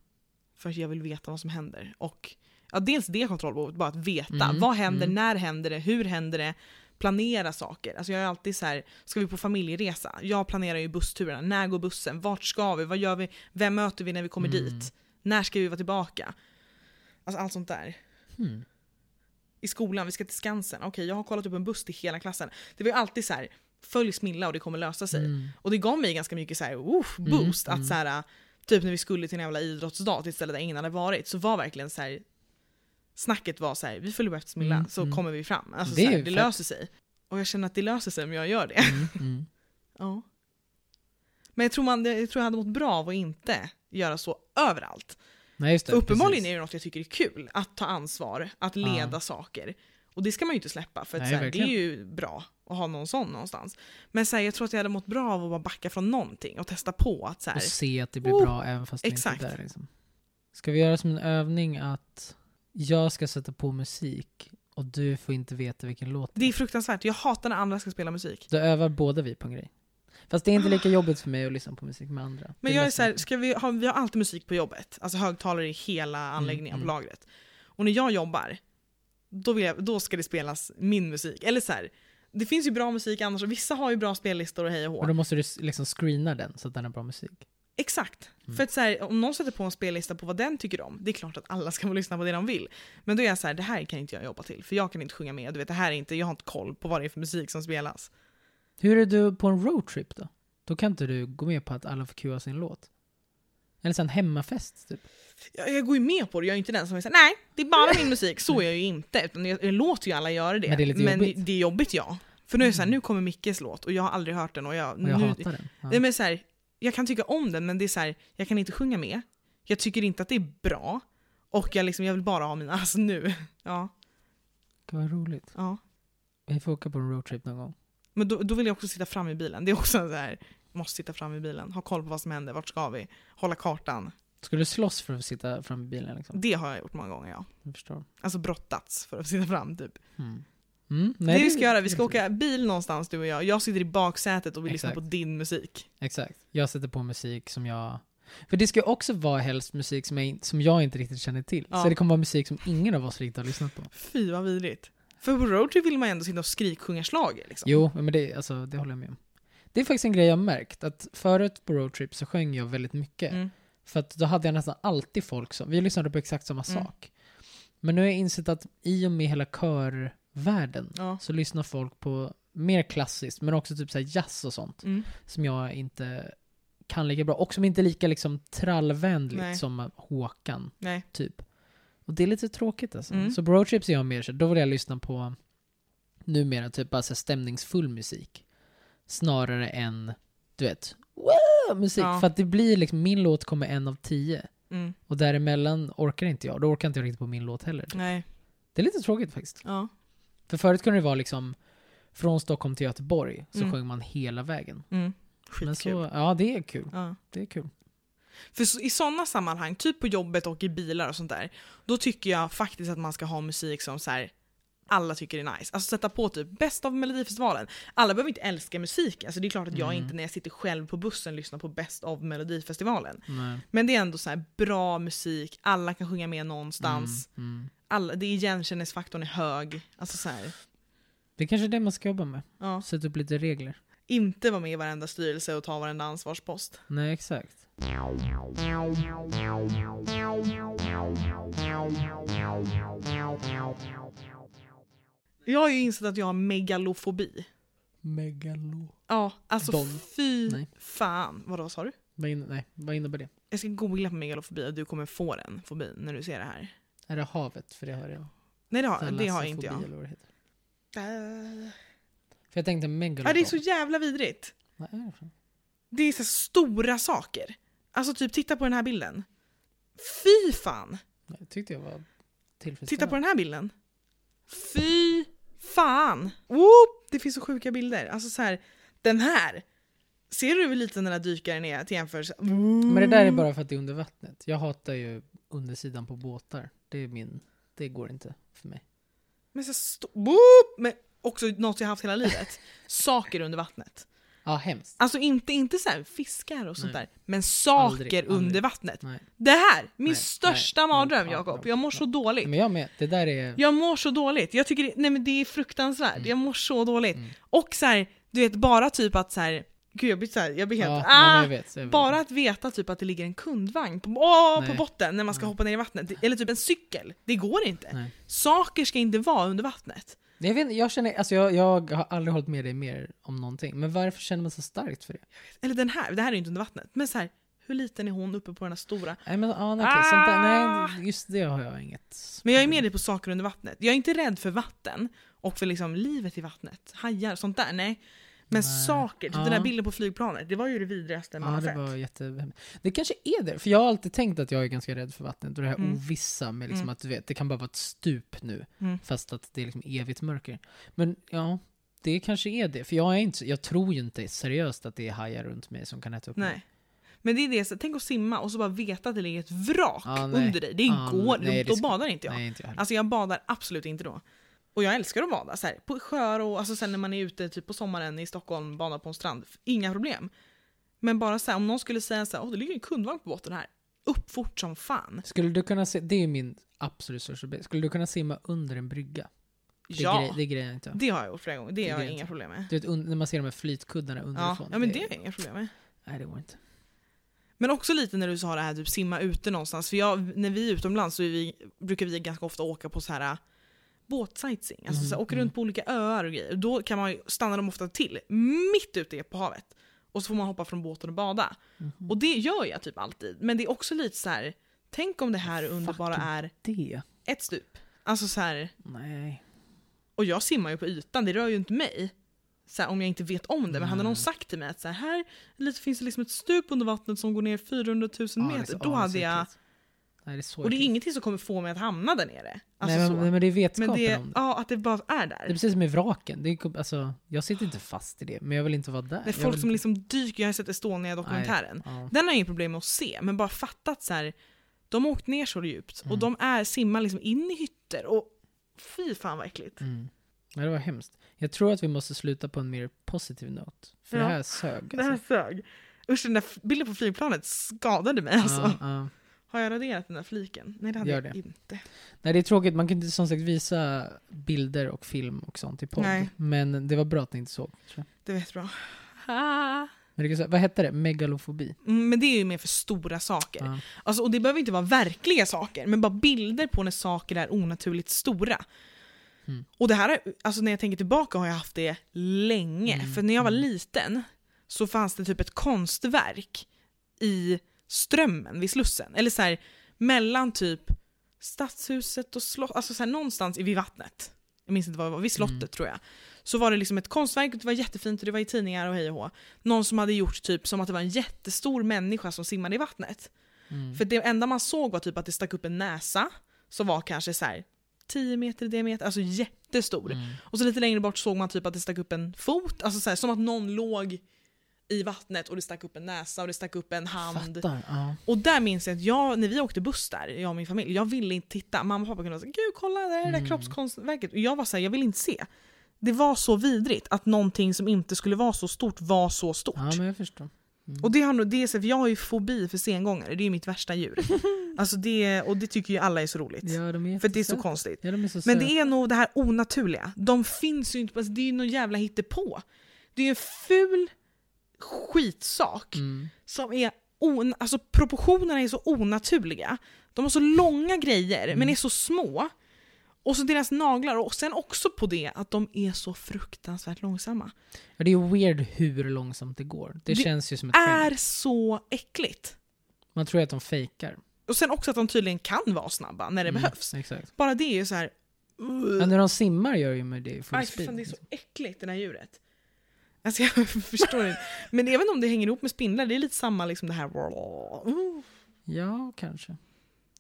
För att jag vill veta vad som händer. Och ja, dels det kontrollbehovet, bara att veta. Mm, Vad händer, mm. när händer det, hur händer det? Planera saker. Alltså jag är alltid så här, ska vi på familjeresa? Jag planerar ju bussturerna. När går bussen? Vart ska vi? Vad gör vi? Vem möter vi när vi kommer Mm. dit? När ska vi vara tillbaka? Alltså allt sånt där. Hmm. I skolan, vi ska till Skansen. Okej, jag har kollat upp en buss till hela klassen. Det var ju alltid så här, följ Smilla och det kommer lösa sig. Mm. Och det gav mig ganska mycket så här, Mm, boost. mm. Att så här, typ när vi skulle till en jävla idrottsdag till ett ställe där ingen hade varit, så var verkligen så här. Snacket var så här, vi följer efter Smilla Mm, så mm. kommer vi fram. Alltså, Det så här, det löser sig. Och jag känner att det löser sig om jag gör det. Mm. Mm. Ja. Men jag tror, man, jag tror jag hade mått bra av att inte göra så överallt. Nej, just det. Uppenbarligen precis. är det något jag tycker är kul, att ta ansvar, att leda Ja. saker. Och det ska man ju inte släppa för Nej, här, det är ju bra att ha någon sån någonstans. Men så här, jag tror att jag hade mått bra av att bara backa från någonting och testa på att så här, Och se att det blir Oh, bra även fast det exakt. inte är där. Liksom. Ska vi göra som en övning att jag ska sätta på musik och du får inte veta vilken låt det är fruktansvärt. Jag hatar när andra ska spela musik. Då övar båda vi på en grej. Fast det är inte lika jobbigt för mig att lyssna på musik med andra. Men Det jag är så här, ska vi, ha, vi har alltid musik på jobbet, alltså högtalare i hela anläggningen mm. på lagret. Och när jag jobbar, då, jag, då ska det spelas min musik. Eller så här, det finns ju bra musik annars, vissa har ju bra spellistor och hej och hå. Och då måste du liksom screena den så att den har bra musik. Exakt. Mm. För att så här, om någon sätter på en spellista på vad den tycker om, det är klart att alla ska få lyssna på det de vill. Men då är jag så här, det här kan inte jag jobba till, för jag kan inte sjunga med. Du vet, det här är inte, jag har inte koll på vad det är för musik som spelas. Hur är du på en roadtrip då? Då kan inte du gå med på att alla får cuea sin låt? Eller så en hemmafest typ. Jag, jag går ju med på det, jag är inte den som är såhär, nej, det är bara min musik. Så är jag ju inte. Utan jag, jag låter ju alla göra det. Men det är lite jobbigt. det är jobbigt ja. För nu är det såhär, Mm. nu kommer Mickes låt och jag har aldrig hört den och jag... Och jag nu, hatar den. Ja. Nej, men så här, jag kan tycka om den men det är så här, jag kan inte sjunga med. Jag tycker inte att det är bra. Och jag, liksom, jag vill bara ha mina, alltså nu. Ja, Gud vad roligt. ja. Vi får åka på en roadtrip någon gång. Men då, då vill jag också sitta fram i bilen. Det är också så här, måste sitta fram i bilen, ha koll på vad som händer, vart ska vi, hålla kartan. Skulle du slåss för att sitta fram i bilen liksom? Det har jag gjort många gånger ja. Jag förstår. Alltså brottats för att sitta fram typ. Mm. Mm. Nej, det vi ska göra, vi ska åka bil någonstans du och jag. Jag sitter i baksätet och vill lyssna Exakt. på din musik. Exakt. Jag sätter på musik som jag... För det ska också vara helst musik som jag, som jag inte riktigt känner till. Ja. Så det kommer vara musik som ingen av oss riktigt har lyssnat på. Fy vad vidrigt. För på roadtrip vill man ändå sitta och skriksjunga schlager liksom. Jo, men det, alltså, det håller jag med om. Det är faktiskt en grej jag har märkt, att förut på roadtrip så sjöng jag väldigt mycket. Mm. För att då hade jag nästan alltid folk som, vi lyssnade på exakt samma Mm. sak. Men nu har jag insett att i och med hela körvärlden Ja. så lyssnar folk på mer klassiskt, men också typ så här jazz och sånt. Mm. Som jag inte kan lika bra. Och som inte är lika liksom trallvänligt Nej. som Håkan, Nej. typ. Och det är lite tråkigt alltså. Mm. Så på roadtrips är jag mer så, då vill jag lyssna på numera typ bara så här stämningsfull musik. Snarare än, du vet, musik. Ja. För att det blir liksom, min låt kommer en av tio. Mm. Och däremellan orkar inte jag. Då orkar inte jag riktigt på min låt heller. Nej. Det är lite tråkigt faktiskt. Ja. För förut kunde det vara liksom från Stockholm till Göteborg så Mm. sjöng man hela vägen. Mm. Men Skitkul. så, ja det är kul. Ja. Det är kul. För så, i sådana sammanhang, typ på jobbet och i bilar och sånt där, då tycker jag faktiskt att man ska ha musik som så här, alla tycker är nice. Alltså sätta på typ bäst av Melodifestivalen. Alla behöver inte älska musik, alltså det är klart att jag Mm. inte när jag sitter själv på bussen lyssnar på bäst av Melodifestivalen. Nej. Men det är ändå så här bra musik, alla kan sjunga med någonstans. Mm, mm. Alla, det är igenkänningsfaktorn är hög. Alltså så här, Det är kanske är det man ska jobba med. ja. Sätta upp lite regler. Inte vara med i varenda styrelse och ta varenda ansvarspost. Nej, exakt. Jag har ju insett att jag har megalofobi. Megalo. Ja, alltså Don. fy Nej. fan. Vadå sa du? Vad, in, nej, vad innebär det? Jag ska googla på megalofobi och du kommer få den fobin när du ser det här. Är det havet? För det har jag. Nej det har, det har inte jag. Eller vad det heter. Äh. För jag tänkte megalodon. Ja, det är så jävla vidrigt. Vad är det för? Det är så stora saker. Alltså typ titta på den här bilden. Fy fan! Nej, Det tyckte jag var tillfredsställande. Titta på den här bilden. Fy fan! Whoop! Det finns så sjuka bilder. Alltså så här, den här. Ser du hur liten den här dykaren är till jämförelse? Men det där är bara för att det är under vattnet. Jag hatar ju undersidan på båtar. Det är min... Det går inte för mig. Men så sto- Whoop! Men också något jag haft hela livet. Saker under vattnet. Ja, hemskt. Alltså inte, inte så här fiskar och sånt Nej. där, men saker Aldrig, aldrig. under vattnet. Nej. Det här, min Nej, största nej, mardröm nej, Jakob. ja, Jag mår så dåligt. Men jag med. Det där är... Jag mår så dåligt. Jag tycker det, nej men det är fruktansvärt. Jag mår så dåligt. Mm. Och så här, du vet bara typ att så här, gud jag blir så här, jag blir helt, ja, nej, ah! jag vet, jag vet. Bara att veta typ att det ligger en kundvagn på, åh, på Nej. botten när man ska hoppa ner i vattnet. Eller typ en cykel. Det går inte. Nej. Saker ska inte vara under vattnet. Jag, vet, jag känner, alltså jag, jag har aldrig hållit med dig mer om någonting. Men varför känner man så starkt för det? Eller den här, det här är ju inte under vattnet. Men så här, hur liten är hon uppe på den här stora? Nej men ah, okej, sånt där, Ah! nej, just det har jag inget. Men jag är med dig på saker under vattnet. Jag är inte rädd för vatten och för liksom livet i vattnet. Hajar, sånt där, nej. Men Nej. saker, typ Ja. den där bilden på flygplanet, det var ju det vidrigaste man Ja, har det sett. var jätte... Det kanske är det, för jag har alltid tänkt att jag är ganska rädd för vattnet och det här Mm. ovissa med liksom Mm. att du vet, det kan bara vara ett stup nu, Mm. fast att det är liksom evigt mörker. Men ja, det kanske är det, för jag är inte, jag tror ju inte seriöst att det är hajar runt mig som kan äta upp mig. Nej. Men det är det, så, tänk att simma och så bara veta att det ligger ett vrak nej. under dig. Det går, nej, då, det då badar inte jag. Nej, inte jag. Alltså jag badar absolut inte då. Och jag älskar att bada, så här, på sjöar och alltså sen när man är ute typ på sommaren i Stockholm, badar på en strand, inga problem. Men bara så här, om någon skulle säga så här, åh det ligger en kundvagn på botten här, upp fort som fan. Skulle du kunna se, det är min absolut största bild. Skulle du kunna simma under en brygga? Det, Ja, grej, det grejer inte jag. det har jag gjort flera gånger, det Det har jag inga problem med. Du vet, när man ser de här flytkuddarna Ja, underifrån. ja men det har jag inga problem med. Nej, det går inte. Men också lite när du sa det här typ simma ute någonstans, för jag, när vi är utomlands så är vi, brukar vi ganska ofta åka på så här båtsightseeing, alltså Mm, så här, åka mm. runt på olika öar och grejer. Då kan man stanna de ofta till, mitt ute på havet. Och så får man hoppa från båten och bada. Mhm. Och det gör jag typ alltid. Men det är också lite så här. tänk om det här under bara är Det? ett stup. Alltså så här. Nej. och jag simmar ju på ytan, det rör ju inte mig. Så här, om jag inte vet om det. Men hade Nej. någon sagt till mig att så här, här finns det liksom ett stup under vattnet som går ner 400 000 Ja, det är meter. då ja, hade så jag... äckligt. Nej, det är Och det är ingenting som kommer få mig att hamna där nere. Alltså nej, men, men det är vetskapen det, om det. ja, att det bara är Det är där. precis som med vraken. Det är, alltså, jag sitter inte fast i det, men jag vill inte vara där. Det är folk vill som liksom dyker, jag har sett Estonia-dokumentären. Ja. Den har jag inget problem med att se, men bara fattat så här. De har åkt ner så djupt och Mm. de är, simmar liksom in i hytter och fy fan vad äckligt. Mm. Ja, det var hemskt. Jag tror att vi måste sluta på en mer positiv note. För Ja. det här sög. Det här Alltså. sög. Usch den där bilden på flygplanet skadade mig alltså. Ja. Har jag raderat den där fliken? Nej det hade Gör jag det. inte. Nej, det är tråkigt. Man kan inte som sagt visa bilder och film och sånt i podd. Nej. Men det var bra att ni inte såg. Tror jag. Det vet bra. Men det vad hette det? Megalofobi? Mm, Men det är ju mer för stora saker. Ja. Alltså, och det behöver inte vara verkliga saker, men bara bilder på när saker är onaturligt stora. Mm. Och det här, är- alltså när jag tänker tillbaka har jag haft det länge. Mm, För när jag var mm. liten så fanns det typ ett konstverk i Strömmen vid Slussen. Eller så här, mellan typ Stadshuset och slottet, alltså så här, någonstans vid vattnet. Jag minns inte vad det var, vid slottet Mm. tror jag. Så var det liksom ett konstverk det var jättefint och det var i tidningar och hej och hå. Någon som hade gjort typ som att det var en jättestor människa som simmade i vattnet. Mm. För det enda man såg var typ att det stack upp en näsa som var kanske så här 10 meter i diameter, alltså jättestor. Mm. Och så lite längre bort såg man typ att det stack upp en fot, alltså så här, som att någon låg i vattnet och det stack upp en näsa och det stack upp en hand. Fattar. Ja. Och där minns jag att jag, när vi åkte buss där, jag och min familj, jag ville inte titta. Mamma och pappa kunde säga gud kolla det är det där Mm. kroppskonstverket. Och jag var såhär, jag vill inte se. Det var så vidrigt att någonting som inte skulle vara så stort var så stort. ja, men jag förstår. Mm. Och det har det är så, för jag har ju fobi för sengångare, det är ju mitt värsta djur. alltså det, och det tycker ju alla är så roligt. Ja, de för det är så konstigt. Ja, så Men det är nog det här onaturliga. De finns ju inte, alltså det är ju någon jävla hittepå. Det är ju en ful skitsak Mm. som är on, alltså proportionerna är så onaturliga. De har så långa grejer Mm. men är så små. Och så deras naglar och sen också på det att de är så fruktansvärt långsamma. Ja, det är weird hur långsamt det går. Det, Det känns ju som ett Är skämt. så äckligt. Man tror att de fejkar. Och sen också att de tydligen kan vara snabba när det Mm, behövs. Exakt. Bara det är ju så här. Men när de simmar gör ju med det i full Aj, speed. fan, det är så äckligt det här djuret. Alltså jag förstår inte. Men även om det hänger ihop med spindlar, det är lite samma liksom det här... Uh, Ja, kanske.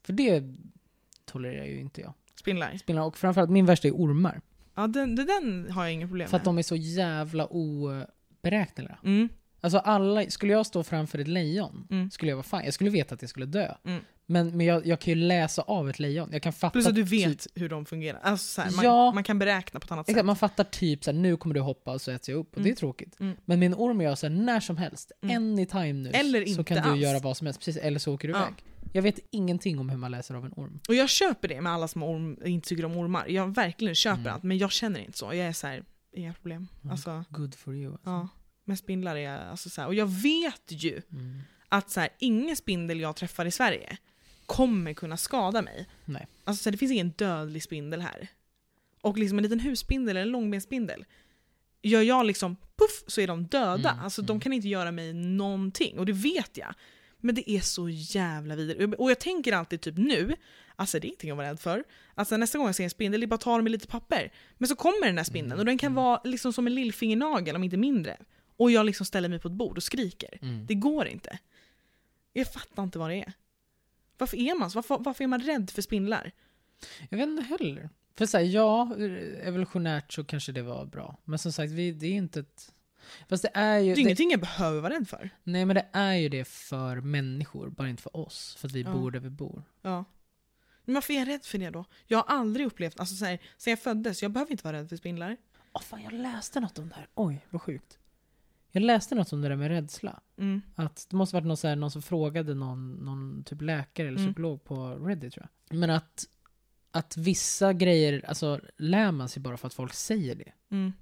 För det tolererar ju inte jag. spindlar. Spindlar, och framförallt min värsta är ormar. Ja, den, den- har jag inga problem För att med. de är så jävla oberäkneliga. Mm, Alltså alla, skulle jag stå framför ett lejon, Mm. skulle jag vara fan. Jag skulle veta att jag skulle dö. Mm. Men, men jag, jag kan ju läsa av ett lejon. Jag kan fatta Plus att du typ, vet hur de fungerar. Alltså, så här, man, Ja. man kan beräkna på ett annat exakt, sätt. man fattar typ såhär, nu kommer du hoppa och så äter jag upp. Och Mm. det är tråkigt. Mm. Men en orm gör jag såhär, när som helst, Mm. anytime nu, Eller så kan du alls. göra vad som helst. Precis, eller så åker du Ja. iväg. Jag vet ingenting om hur man läser av en orm. Och jag köper det med alla som orm, inte tycker om ormar. Jag verkligen köper Mm. allt, men jag känner inte så. Jag är så här, inga problem. Mm. Alltså, Good for you. Alltså. ja. Men spindlar är alltså så här. Och jag vet ju Mm. att så här, ingen spindel jag träffar i Sverige kommer kunna skada mig. Nej. Alltså så det finns ingen dödlig spindel här. Och liksom en liten husspindel eller en långbenspindel. Gör jag liksom puff så är de döda. Mm, alltså mm. de kan inte göra mig någonting och det vet jag. Men det är så jävla vidrigt. Och jag tänker alltid typ nu, alltså det är ingenting att vara rädd för. Alltså nästa gång jag ser en spindel, det är bara att ta dem med lite papper. Men så kommer den här spindeln och den kan vara liksom som en lillfingernagel om inte mindre. Och jag liksom ställer mig på ett bord och skriker. Mm. Det går inte. Jag fattar inte vad det är. Varför är man så? Varför, varför är man rädd för spindlar? Jag vet inte heller. För så här, ja, evolutionärt så kanske det var bra. Men som sagt, vi, det är inte ett... Fast det är ju... Det är Det, ingenting jag behöver vara rädd för. nej men det är ju det för människor, bara inte för oss. För att vi Ja. bor där vi bor. Ja. Men varför är jag rädd för det då? Jag har aldrig upplevt, alltså så här, sen jag föddes, jag behöver inte vara rädd för spindlar. Åh fan, jag läste något om det här. Oj, vad sjukt. Jag läste något om det där med rädsla. Mm. Att det måste varit någon, så här, någon som frågade någon, någon typ läkare eller Mm. psykolog på Reddit tror jag. Men att, att vissa grejer, alltså lär man sig bara för att folk säger det. Mm.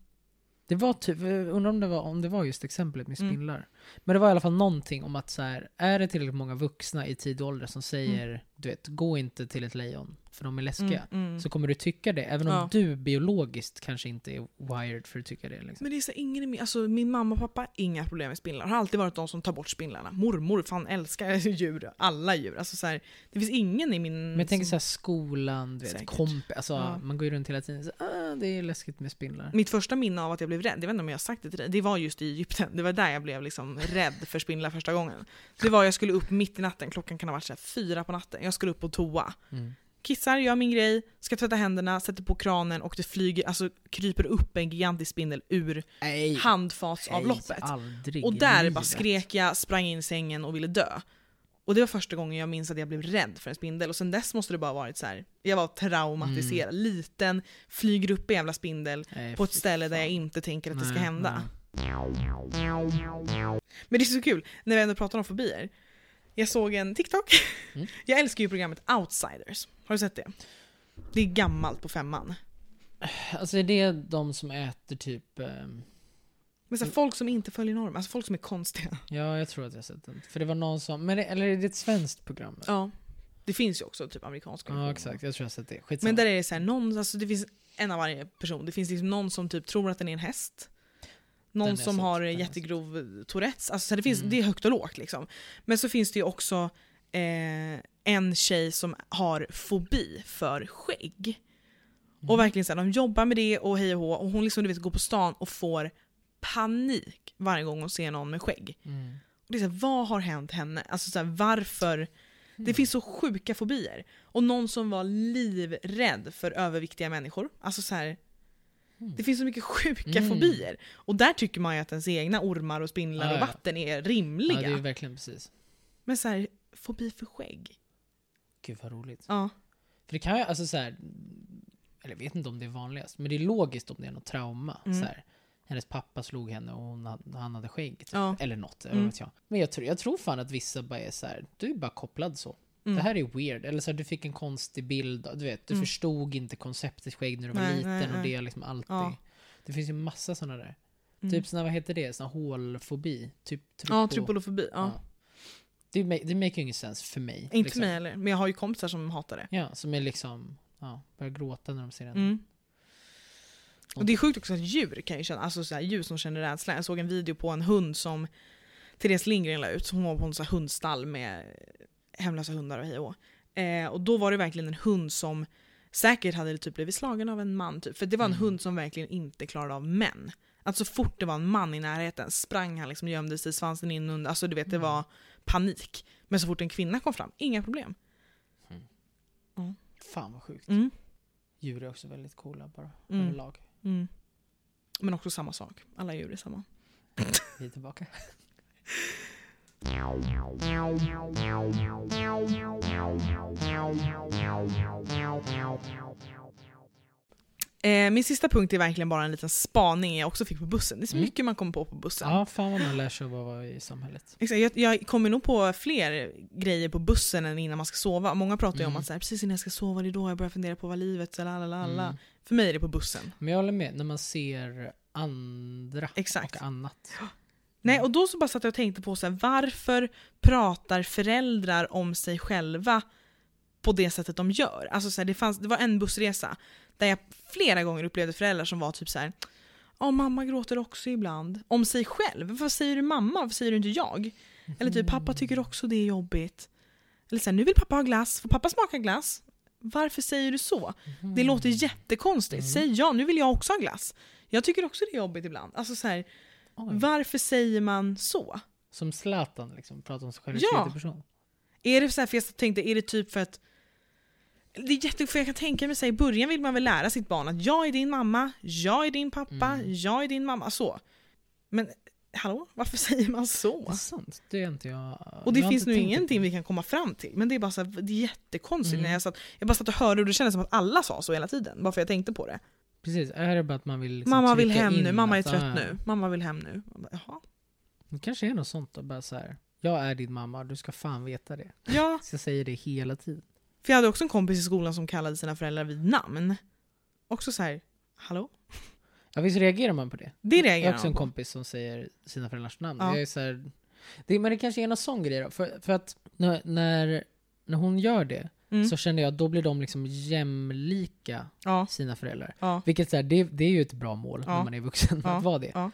Det var typ, undrar om det var, om det var just exemplet med Mm. spindlar. Men det var i alla fall någonting om att så här, är det tillräckligt många vuxna i tidig ålder som säger, du vet, gå inte till ett lejon för de är läskiga. Mm. Mm. Så kommer du tycka det, även om Ja. du biologiskt kanske inte är wired för att tycka det. Liksom. Men det är så ingen i min, alltså min mamma och pappa har inga problem med spindlar. Har alltid varit de som tar bort spindlarna. Mormor fan älskar djur, alla djur. Alltså så här, det finns ingen i min... Men jag tänker som- så här, skolan, du vet, komp, alltså Ja. man går ju runt hela tiden så ah, det är läskigt med spindlar. Mitt första minne av att jag blev rädd, jag vet inte om jag har sagt det till dig, det var just i Egypten. Det var där jag blev liksom rädd för spindlar första gången. Det var jag skulle upp mitt i natten, klockan kan ha varit så fyra på natten. Jag skulle upp på toa. Mm. Kissar, gör min grej, ska tvätta händerna, sätter på kranen och det flyger, alltså kryper upp en gigantisk spindel ur Nej, handfatsavloppet. aldrig Och där bara skrek jag, sprang in i sängen och ville dö. Och det var första gången jag minns att jag blev rädd för en spindel och sen dess måste det bara varit så här. jag var traumatiserad. Mm. Liten, flyger upp en jävla spindel Nej, på ett ställe där fan. jag inte tänker att det ska Nej, hända. nej. Men det är så kul, när vi ändå pratar om fobier. Jag såg en TikTok. Mm. Jag älskar ju programmet Outsiders. Har du sett det? Det är gammalt på femman. Alltså är det de som äter typ... ehm, Men så här, folk som inte följer normer, alltså folk som är konstiga. Ja, jag tror att jag har sett den. För det var någon som, men det, eller är det ett svenskt program? Ja, Ja. Det finns ju också typ amerikanska versioner. exakt. Jag tror jag har sett det. Skitsamma. Men där är det så här, någon, alltså det finns en av varje person. Det finns liksom någon som typ tror att den är en häst. Någon som sett, har jättegrov Tourettes. Alltså så det, finns, Mm. det är högt och lågt liksom. Men så finns det ju också eh, en tjej som har fobi för skägg. Mm. Och verkligen så här, de jobbar med det och hej och hå. Och hon liksom du vet, går på stan och får panik varje gång hon ser någon med skägg. Mm. Och det är så här, vad har hänt henne? Alltså så här, varför? Det Mm. finns så sjuka fobier. Och någon som var livrädd för överviktiga människor. Alltså så här, Mm. det finns så mycket sjuka Mm. fobier. Och där tycker man ju att ens egna ormar och spindlar Ja, och ja. vatten är Ja, rimliga. det är verkligen precis. Men så här, fobi för skägg. Gud vad roligt. Ja. För det kan ju, alltså så här, eller jag vet inte om det är vanligast, men det är logiskt om det är något trauma. Mm. Så här, hennes pappa slog henne och hon han hade skägg. Typ. Ja. Eller något, Mm. vet jag. Men jag tror, jag tror fan att vissa bara är så här, du är bara kopplad så. Mm. Det här är weird. Eller så här, du fick en konstig bild, du vet, du Mm. förstod inte konceptet skägg när du var Nej, liten nej, och nej. det är liksom alltid. Ja. Det finns ju massa sådana där. Mm. Typ såna, vad heter det? Såna hålfobi? Typ Ja, trypo- trypolofobi. Ja. Ja. Det, ma- det make ingen sens för mig. Inte liksom. för mig heller, men jag har ju kompisar som hatar det. Ja, som är liksom, ja, börjar gråta när de ser den. Mm. Och det är sjukt också att djur kan ju känna, alltså så här, djur som känner rädsla. Jag såg en video på en hund som Therese Lindgren la ut, hon var på en här hundstall med hemlösa hundar och hej och eh, Och då var det verkligen en hund som säkert hade typ blivit slagen av en man. Typ. För det var en Mm. hund som verkligen inte klarade av män. Alltså så fort det var en man i närheten sprang han liksom gömde sig, svansen in under, alltså du vet det Mm. var panik. Men så fort en kvinna kom fram, inga problem. Fan vad sjukt. Mm. Djur är också väldigt coola bara, Mm. överlag. Mm. Men också samma sak, alla djur är samma. Vi är tillbaka. Eh, min sista punkt är verkligen bara en liten spaning jag också fick på bussen. Det är så Mm. mycket man kommer på på bussen. Ja, fan vad man lär sig att vara i samhället. Exakt, jag, jag kommer nog på fler grejer på bussen än innan man ska sova. Många pratar ju om Mm. att här, precis innan jag ska sova, det är då jag börjar fundera på vad livet är. Mm. För mig är det på bussen. Men jag håller med, när man ser andra Exakt. och annat. Nej, och då så bara satt jag och tänkte på så här, varför pratar föräldrar om sig själva på det sättet de gör? Alltså så här, det, fanns, det var en bussresa där jag flera gånger upplevde föräldrar som var typ så här. Ja, mamma gråter också ibland. Om sig själv. Varför säger du mamma? Varför säger du inte jag? Eller typ pappa tycker också det är jobbigt. Eller så här, nu vill pappa ha glass. Får pappa smaka glass? Varför säger du så? Det låter jättekonstigt. Mm. Säg ja, nu vill jag också ha glass. Jag tycker också det är jobbigt ibland. Alltså så här, Oj. varför säger man så? Som Zlatan liksom, pratar om sig själv i Ja. tredje person. Är det så här, för jag tänkte, är det typ för att det är jätte, för jag kan tänka mig här, i början vill man väl lära sitt barn att jag är din mamma, jag är din pappa, Mm. jag är din mamma, så. Men hallå, varför säger man Det så? är sant, det är inte jag... Och det jag finns nu ingenting vi kan komma fram till, men det är bara så här, det är jättekonstigt. Mm. När jag, satt, jag bara satt och hörde och det kändes som att alla sa så hela tiden, bara för jag tänkte på det. Precis, är det bara att man vill liksom mamma vill hem nu, mamma är trött ah, nu, mamma vill hem nu. Jag bara, Jaha. Det kanske är något sånt då, bara så här. Jag är din mamma, du ska fan veta det. Ja, Så jag säger det hela tiden. för jag hade också en kompis i skolan som kallade sina föräldrar vid namn. Också så här, hallå? Ja visst reagerar man på det? Det Jag reagerar har också en kompis som säger sina föräldrars namn. Ja. Jag är så här, det, men det kanske är någon sån grej då. För, för att när, när hon gör det Mm. så känner jag att då blir de liksom jämlika Ja, sina föräldrar. ja, Vilket så här, det, det är ju ett bra mål Ja. när man är vuxen att vara det.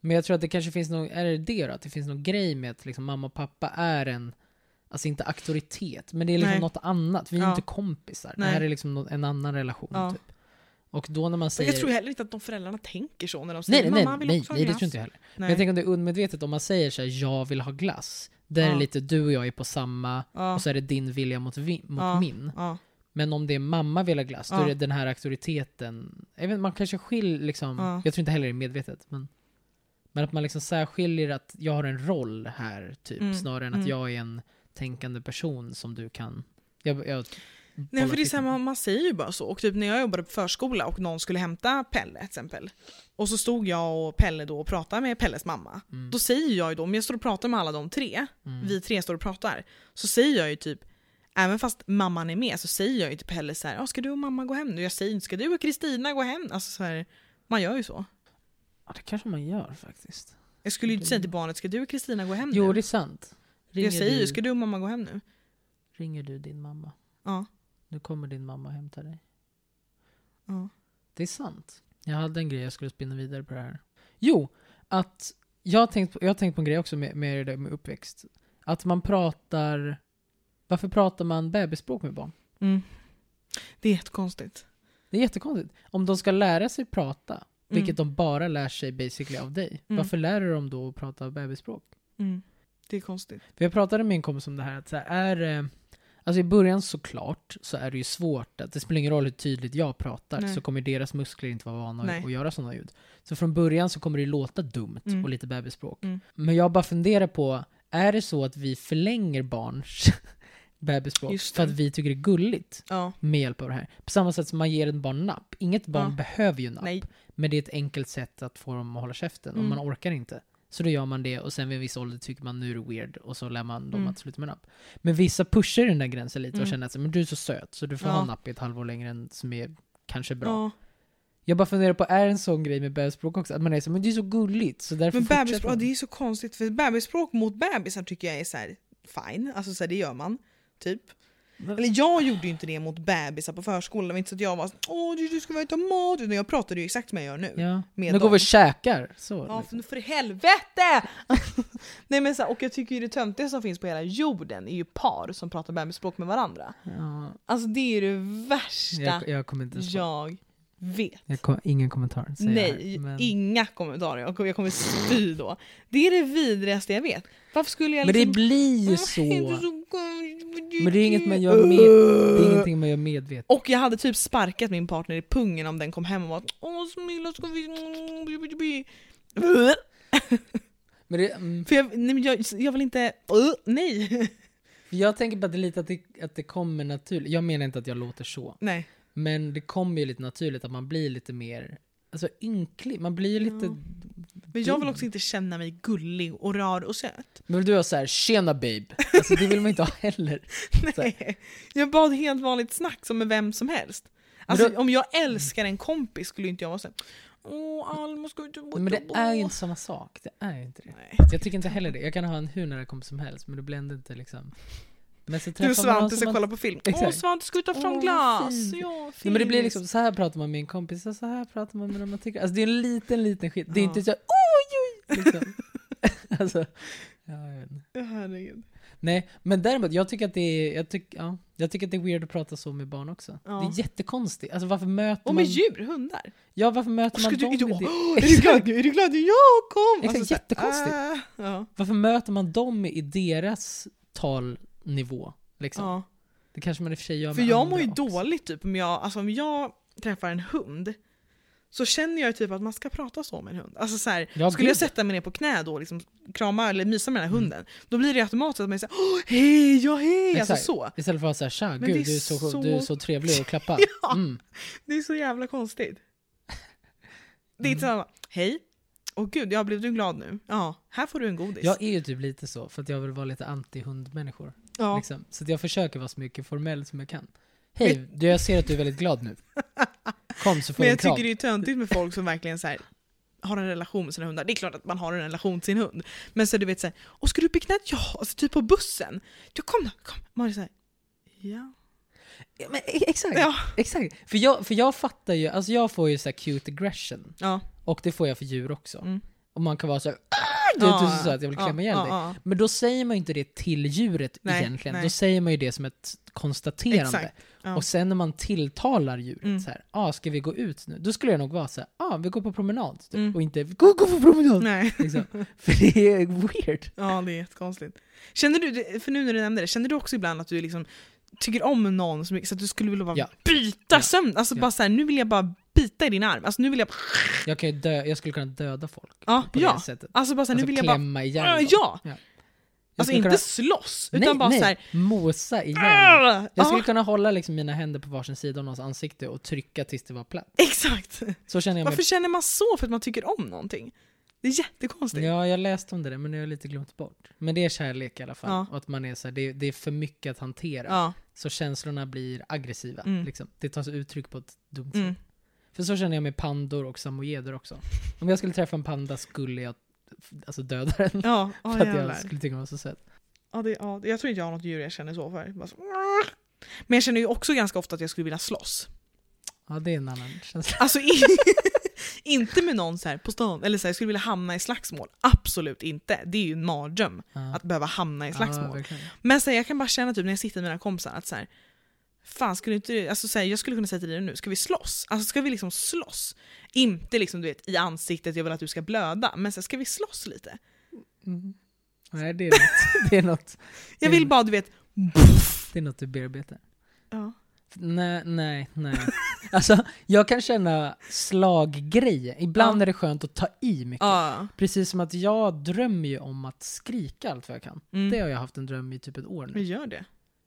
Men jag tror att det kanske finns någon, är det det då? Att det finns någon grej med att liksom mamma och pappa är en, alltså inte auktoritet, men det är liksom Nej. något annat. Vi är Ja. inte kompisar. Nej. Det här är liksom en annan relation typ. Och då när man Men säger... jag tror heller inte att de föräldrarna tänker så när de säger nej, nej, mamma vill nej, också ha nej det glass. tror inte jag heller. Men Nej. jag tänker om det är undermedvetet, om man säger så här, jag vill ha glass. Där är det lite du och jag är på samma, och så är det din vilja mot, vi, mot min. Men om det är mamma vill ha glass, då är det den här auktoriteten. Vet, man kanske skiljer liksom, Ja. jag tror inte heller det är medvetet, men, men att man liksom särskiljer att jag har en roll här, typ, Mm, snarare än att mm. jag är en tänkande person som du kan... Jag, jag Nej för det är här, man, säger ju bara så. Och typ när jag jobbade på förskola och någon skulle hämta Pelle till exempel. Och så stod jag och Pelle då och pratade med Pelles mamma. Mm, Då säger jag ju då, om jag står och pratar med alla de tre, mm, vi tre står och pratar, så säger jag ju typ Även fast mamman är med så säger jag ju till Pelle så här, "Ja, ska du och mamma gå hem nu? Jag säger inte ska du och Kristina gå hem? Alltså så här, man gör ju så. Ja, det kanske man gör faktiskt. Jag skulle ju inte säga till barnet, ska du och Kristina gå hem Jo, nu? det är sant. Ringer, jag säger ju, ska du och mamma gå hem nu? ringer du din mamma? Ja. Nu kommer din mamma och hämtar dig. ja. Det är sant. Jag hade en grej jag skulle spinna vidare på det här. Jo, att jag har tänkt på, jag har tänkt på en grej också med, med det där med uppväxt. Att man pratar... Varför pratar man bebisspråk med barn? Mm. Det är jättekonstigt. Det är jättekonstigt. Om de ska lära sig prata, Mm. vilket de bara lär sig basically av dig, Mm. varför lär dem då att prata bebisspråk? Mm. Det är konstigt. För jag pratade med en kompis om det här, att så här, är eh, Alltså i början såklart så är det ju svårt att det spelar ingen roll hur tydligt jag pratar Nej. så kommer deras muskler inte vara vana Nej. att göra sådana ljud. Så från början så kommer det låta dumt Mm. och lite bebisspråk. Mm. Men jag bara funderar på, är det så att vi förlänger barns bebisspråk för att vi tycker det är gulligt Ja. med hjälp av det här? På samma sätt som man ger ett barn napp. Inget barn Ja. behöver ju napp. Nej. Men det är ett enkelt sätt att få dem att hålla käften om Mm. man orkar inte. Så då gör man det och sen vid en viss ålder tycker man nu är det weird och så lär man dem Mm. att sluta med napp. Men vissa pushar den där gränsen lite och Mm. känner att men du är så söt så du får Ja. ha napp i ett halvår längre än som är kanske bra. Ja. Jag bara funderar på, är det en sån grej med bebisspråk också? Att man är så, men det är så gulligt så därför Men bebisspråk, man. det är så konstigt för bebisspråk mot bebisar tycker jag är så här fine, alltså så här, det gör man. Typ. Eller jag gjorde ju inte det mot bebisar på förskolan, det var inte så att jag var så, åh du, du ska väl ta mat, utan jag pratade ju exakt som jag gör nu. Ja. med Nu går dem. vi och käkar. Så. Ja liksom. för, för helvete! Nej men så här, och jag tycker ju det töntiga som finns på hela jorden är ju par som pratar bebisspråk med varandra. ja. Alltså det är det värsta jag, jag kommer inte jag vet. Kom, ingen kommentar. säger Nej, här, men... inga kommentarer. Jag kommer, jag kommer spy då. Det är det vidrigaste jag vet. Varför skulle jag men det liksom... blir ju så. Men det är inget man gör med, det är ingenting man gör medvetet. Och jag hade typ sparkat min partner i pungen om den kom hem och var Åh Smilla ska vi... Men det, mm, För jag, nej, jag, jag vill inte... Nej! jag tänker bara att det är lite att det, att det kommer naturligt. Jag menar inte att jag låter så. nej. Men det kommer ju lite naturligt att man blir lite mer alltså, ynklig. Man blir lite... Ja. Men jag vill också inte känna mig gullig och rar och söt. Men vill du ha så här, tjena babe? Alltså det vill man inte ha heller. Nej. Jag bad helt vanligt snack som med vem som helst. Alltså, då- Om jag älskar en kompis skulle inte jag vara såhär Åh Alma ska inte Men det är ju inte samma sak. Det är ju inte det. Nej. Jag tycker inte heller det. Jag kan ha en hur nära kompis som helst, men det blir ändå inte liksom... Men så Du och man Svante ska man- kolla på film. Åh Exakt. Svante ska vi ta fram Åh, glas? Ja, Nej, men det blir liksom, så här pratar man med en kompis, och så här pratar man med någon man tycker. Alltså det är en liten, liten skit. Det är Ja. inte så oj, oj, liksom. alltså, ja, jag vet inte. Ja, herregud. Nej, men däremot, jag tycker att det är, jag tycker, ja, jag tycker att det är weird att prata så med barn också. Ja. Det är jättekonstigt. Alltså varför möter Och man... med djur, hundar. Ja, varför möter man du, dem med det? åh, är, du glad, är du glad jag kom? Exakt, så här, jättekonstigt. äh, ja. Varför möter man dem i deras talnivå? Liksom? Ja. Det kanske man i och för sig gör För jag mår ju också. dåligt typ om jag, alltså, om jag träffar en hund så känner jag typ att man ska prata så med en hund. Alltså så här, Ja, skulle jag gud. sätta mig ner på knä då och liksom krama eller mysa med den här Mm. hunden, då blir det automatiskt att man säger hej, ja hej! Alltså så. Istället för att säga tja, gud är du är så, så- du är så trevlig och klappa. Ja. Mm. Det är så jävla konstigt. Det är inte Mm. samma, hej, åh gud, jag blev du glad nu? Ja, här får du en godis. Jag är ju typ lite så, för att jag vill vara lite anti-hundmänniskor. Ja. Liksom. Så jag försöker vara så mycket formell som jag kan. Hej, du, jag ser att du är väldigt glad nu. Kom så får Men du en jag kram. tycker det är töntigt med folk som verkligen så här, har en relation med sina hundar. Det är klart att man har en relation till sin hund. Men så du vet såhär, och ska du upp i knät? Ja, alltså typ på bussen. Ja kom då, kom. Man är såhär, ja. Ja, men, e- exakt, Ja. exakt. För jag, för jag fattar ju, alltså jag får ju så cute aggression. Ja. Och det får jag för djur också. Mm. Och man kan vara så här! Du är så att jag vill ja, klämma ihjäl ja, dig. ja. Men då säger man ju inte det till djuret Nej, egentligen. nej. Då säger man ju det som ett konstaterande. Exakt, ja. Och sen när man tilltalar djuret Mm. så här, ah, ska vi gå ut nu? Då skulle jag nog vara så här, ah, vi går på promenad. Typ. Mm. Och inte, gå, gå på promenad! Nej. Liksom. För det är weird. Ja, det är jättekonstigt. Känner du, för nu när du nämnde det, känner du också ibland att du liksom tycker om någon så mycket så att du skulle vilja bara Ja. byta Ja. sömn? Alltså Ja. bara så här, nu vill jag bara bita i din arm. Alltså nu vill jag, Jag, kan dö, jag skulle kunna döda folk ja, på ja. det sättet. Alltså bara så här, Alltså nu vill jag bara, klämma ihjäl ja, ja. Jag Alltså inte kunna- slåss, utan nej, bara nej, så här, mosa ihjäl. "Arr!" Jag skulle ja, kunna hålla liksom mina händer på varsin sida av någons ansikte och trycka tills det var platt. Exakt! Så känner jag mig. Varför känner man så för att man tycker om någonting? Det är jättekonstigt. Ja, jag läste om det där, men jag har lite glömt bort. Men det är kärlek i alla fall. Ja. Och att man är så här, det, det är för mycket att hantera. Ja. Så känslorna blir aggressiva. Mm. Liksom. Det tar sig uttryck på ett dumt Mm. För så känner jag med pandor och samojeder också. Om jag skulle träffa en panda skulle jag alltså döda den. Ja, för ja att jag skulle tycka den var så söt. Ja, det, ja, jag tror inte jag har något djur jag känner så för. Så, men jag känner ju också ganska ofta att jag skulle vilja slåss. Ja, det är en annan känsla. Alltså i, inte med någon så här på stan, eller så här, jag skulle vilja hamna i slagsmål. Absolut inte. Det är ju en mardröm Ja. att behöva hamna i Ja, slagsmål. verkligen. Men så här, jag kan bara känna typ när jag sitter med mina kompisar att så här, Fan skulle inte alltså så här, jag skulle kunna säga till dig nu, ska vi slåss? Alltså ska vi liksom slåss? Inte liksom du vet i ansiktet, jag vill att du ska blöda, men så ska vi slåss lite? Mm. Nej, det är något, det är något, Jag vill bara du vet, det är något du bearbetar. ja. Nej, nej, nej. Alltså, jag kan känna slaggrejer. Ibland Ja. är det skönt att ta i mycket. Ja. Precis som att jag drömmer ju om att skrika allt vad jag kan. Mm. Det har jag haft en dröm i typ ett år Men nu. gör det.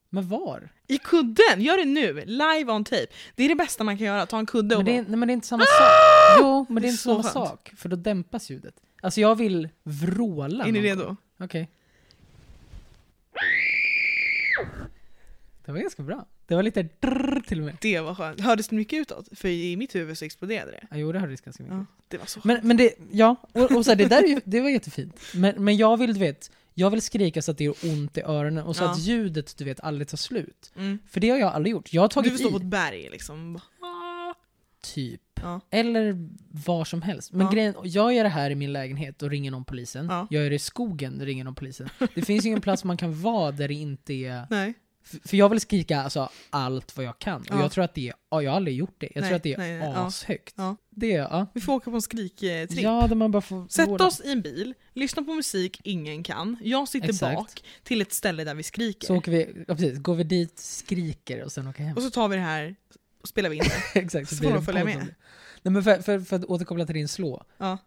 Men var? I kudden! Gör det nu! Live on tape. Det är det bästa man kan göra, ta en kudde och Men det, är, bara, nej, men det är inte samma sak. Jo, men det Det är inte samma skönt. sak. För då dämpas ljudet. Alltså jag vill vråla är ni redo? Okej. Det var ganska bra. Det var lite drrrr till och med. Det var skönt. Hördes det mycket utåt? För i mitt huvud så exploderade det. Ja, jo, det hördes ganska mycket. Ja, det var så Men, men det, ja, och, och så här, det där är ju, det var jättefint. Men, men jag vill, du vet, jag vill skrika så att det gör ont i öronen och så Ja. att ljudet, du vet, aldrig tar slut. mm. För det har jag aldrig gjort. Jag har Du tagit vill stå på ett berg liksom. Ah. typ. Ja. Eller var som helst. Men Ja. grejen, jag gör det här i min lägenhet och ringer någon polisen. Ja. Jag gör det i skogen och ringer någon polisen. Det finns ingen plats man kan vara där det inte är... Nej. För jag vill skrika alltså, allt vad jag kan. Och Ja. jag tror att det är... Ja, jag har aldrig gjort det. Jag Nej, tror att det är nej, nej, ashögt. Ja. Det. Ja. Vi får åka på en skriktripp. Ja, där man bara får... Sätta vårda- oss i en bil, lyssna på musik ingen kan, jag sitter Exakt. bak till ett ställe där vi skriker. Så åker vi, ja, precis, går vi dit, skriker och sen åker hem. Och så tar vi det här och spelar vi in det. Exakt, så blir får de följa med. Nej, men för, för, för att återkoppla till din slå. Ja.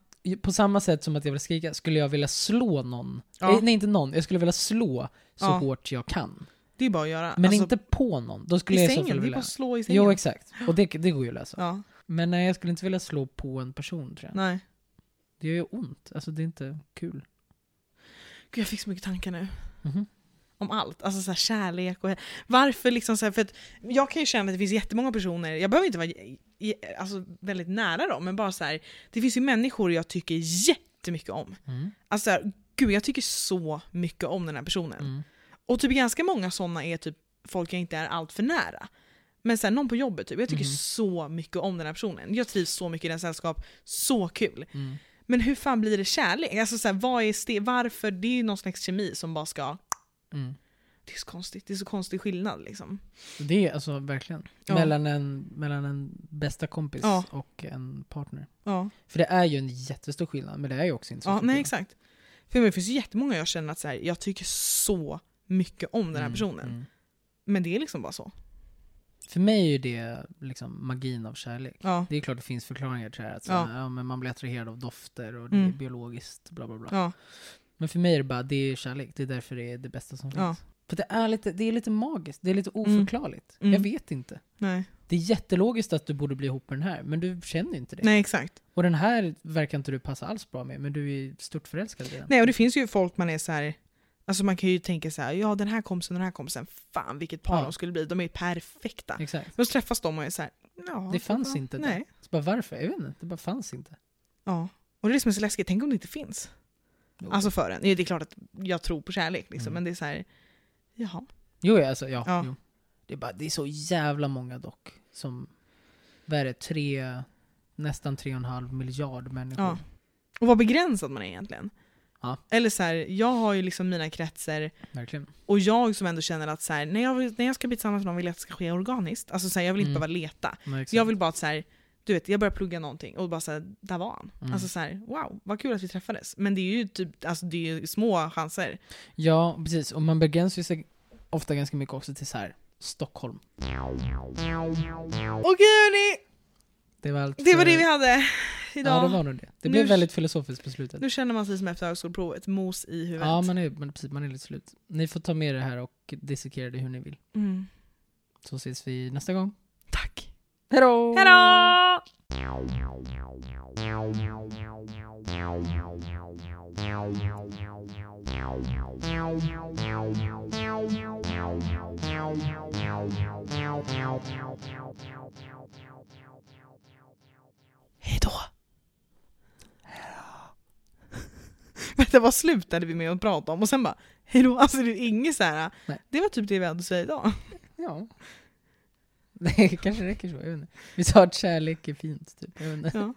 På samma sätt som att jag vill skrika skulle jag vilja slå någon. Ja. Eh, nej, inte någon. Jag skulle vilja slå så Ja. hårt jag kan. Det är bara att göra. Men Alltså, inte på någon. Då skulle i jag i så fall sängen, det är bara att slå i sängen. Jo, exakt. Och det, det går ju att lösa. ja, Men nej, jag skulle inte vilja slå på en person tror jag. nej. Det gör ju ont. Alltså det är inte kul. Gud, jag fick så mycket tankar nu. Mhm. Om allt, alltså så här, kärlek och varför liksom så här, för att jag kan ju känna att det finns jättemånga personer, jag behöver inte vara alltså, väldigt nära dem, men bara så här, det finns ju människor jag tycker jättemycket om. Mm. Alltså så här, gud jag tycker så mycket om den här personen. Mm. Och typ ganska många sådana är typ folk jag inte är allt för nära. Men sen någon på jobbet, typ. jag tycker Mhm. så mycket om den här personen. Jag trivs så mycket i den sällskap, så kul. Mm. Men hur fan blir det kärlek? Alltså så här, vad är ste- varför? Det är ju någon slags kemi som bara ska... Mm. Det är så konstigt, det är så konstig skillnad liksom. Det är alltså verkligen. Ja. Mellan, en, mellan en bästa kompis Ja. och en partner. Ja, För det är ju en jättestor skillnad, men det är ju också inte så ja nej skillnad. exakt. För det finns ju jättemånga jag känner att så här, jag tycker så mycket om den här Mm, personen. mm. Men det är liksom bara så. För mig är ju det liksom magin av kärlek. Ja, Det är klart det finns förklaringar till det här. Att så, Ja. ja. men man blir attraherad av dofter och det Mm. är biologiskt, bla bla bla. ja, Men för mig är det bara, det är kärlek. Det är därför det är det bästa som finns. Ja. För det är, lite, det är lite magiskt, det är lite Mm. oförklarligt. Mm. Jag vet inte. nej. Det är jättelogiskt att du borde bli ihop med den här, men du känner inte det. Nej exakt. Och den här verkar inte du passa alls bra med, men du är stort förälskad i den. Nej och det finns ju folk man är så här. Alltså man kan ju tänka så här, ja den här kompisen och den här kompisen, fan vilket par Ja. de skulle bli, de är perfekta. Exakt. Men så träffas de och är så här, ja, Det fanns ja, inte. Nej. Så bara varför? Jag vet inte, det bara fanns inte. Ja. Och det är det som är så läskigt, tänk om det inte finns. Jo. Alltså för en. Det är klart att jag tror på kärlek liksom, Mm. men det är så här, jaha. Jo, ja, alltså, ja. Ja. Jo. Det, är bara, det är så jävla många dock som, vad är det, tre, nästan tre och en halv miljard människor. Ja. Och vad begränsad man är egentligen. Ja. Eller så här, jag har ju liksom mina kretsar Verkligen. och jag som ändå känner att så här, när, jag, vill- när jag ska bli tillsammans med någon vill jag att det ska ske organiskt. Alltså så här, jag vill inte Mm. behöva leta. Så jag vill bara att så här, du vet, jag börjar plugga någonting och bara så här, där var han. Mm. Alltså så här, wow, vad kul att vi träffades. Men det är ju typ, alltså det är små chanser. Ja, precis. Och man begränsar sig ofta ganska mycket också till så här Stockholm. Okej hörni, Det var allt det var det vi hade idag. Ja, det var nog det. Det Nu- blev väldigt filosofiskt på slutet. Nu känner man sig som efter högskoleprovet, mos i huvudet. Ja, man är, man, precis, man är lite slut. Ni får ta med det här och dissekera det hur ni vill. mm. Så ses vi nästa gång. Tack. Hejdå! Hejdå! Hejdå. Detta vad slutade vi med att prata om? Och sen bara, hejdå, alltså det är inget så här. Nej. det var typ det vi hade att säga idag. Ja. Det kanske räcker så, jag vet inte. Vi sa att kärlek är fint, typ. Jag vet inte. Ja.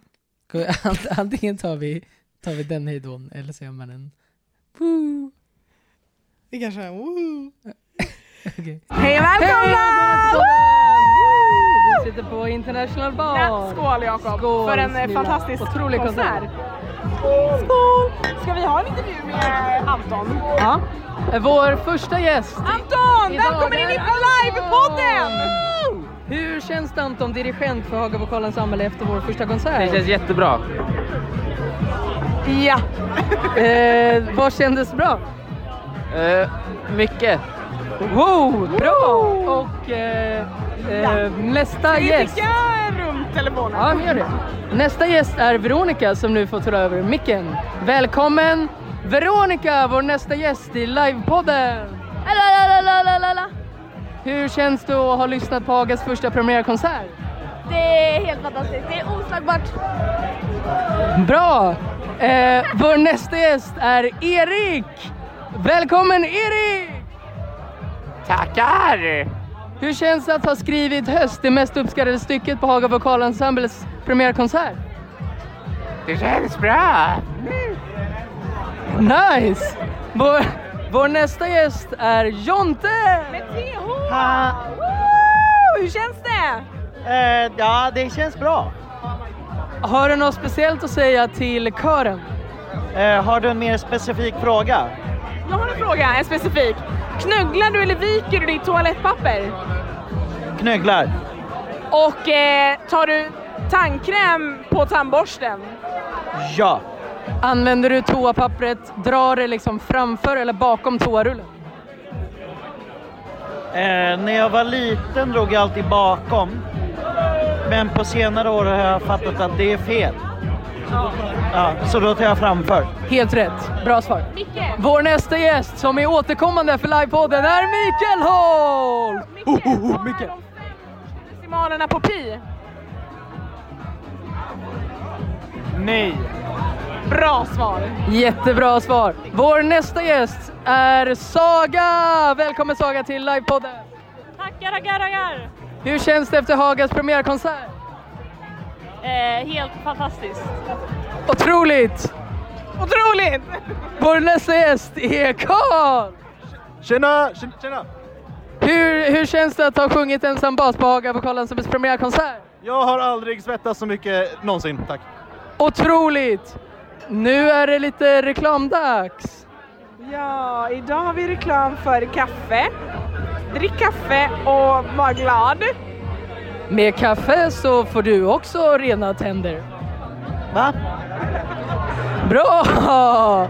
Ant- Antingen tar vi, tar vi den hejdån, eller säger man en woo. Det kanske är woho! Okej. Hej och välkomna! Vi sitter på International Bar. Ja, skål Jakob för en eh, fantastisk Otrolig konsert. konsert. Skål! Ska vi ha en intervju med Anton? Ja. Vår första gäst. Anton! Idag Välkommen in i livepodden! Hur känns det Anton, dirigent för Hagavokalens samhälle efter vår första konsert? Det känns jättebra. Ja, Eh, vad kändes bra? Eh, mycket. Wow, bra! Och eh, eh, nästa gäst. skicka rumtelefonen. Ja, gör det. Nästa gäst är Veronica som nu får ta över micken. Välkommen Veronica, vår nästa gäst i livepodden. Hur känns det att ha lyssnat på Hagas första premiärkonsert? Det är helt fantastiskt. Det är oslagbart. Bra! Eh, vår nästa gäst är Erik! Välkommen Erik! Tackar! Hur känns det att ha skrivit Höst, det mest uppskattade stycket på Haga Vokalensembles premiärkonsert? Det känns bra. Nice! Vår, vår nästa gäst är Jonte! Med TH! Ha, Woo! Hur känns det? eh, ja, det känns bra. Har du något speciellt att säga till kören? Eh, har du en mer specifik fråga? Jag har en fråga, en specifik. Knögglar du eller viker du ditt toalettpapper? Knögglar? Och eh, tar du tandkräm på tandborsten? Ja. Använder du toapappret, drar det liksom framför eller bakom toarullen? Eh, när jag var liten drog jag alltid bakom. Men på senare år har jag fattat att det är fel. Ja, så då tar jag framför. Helt rätt, bra svar. Micke! Vår nästa gäst som är återkommande för livepodden är Mikael Holm! Micke! Oh, oh, oh, vad Micke. är de decimalerna på pi? Nej. Bra svar! Jättebra svar. Vår nästa gäst är Saga! Välkommen Saga till livepodden. Tackar, tackar, tackar. Hur känns det efter Hagas premiärkonsert? Eh, helt fantastiskt. Otroligt! Otroligt! Vår nästa gäst är Karl! Tjena! Tjena! Hur, hur känns det att ha sjungit ensam bas på Haga Vokalensembles premiärkonsert? Jag har aldrig svettats så mycket någonsin, tack. Otroligt! Nu är det lite reklamdags. Ja, idag har vi reklam för kaffe. Drick kaffe och var glad. Med kaffe så får du också rena tänder. Va? Bra!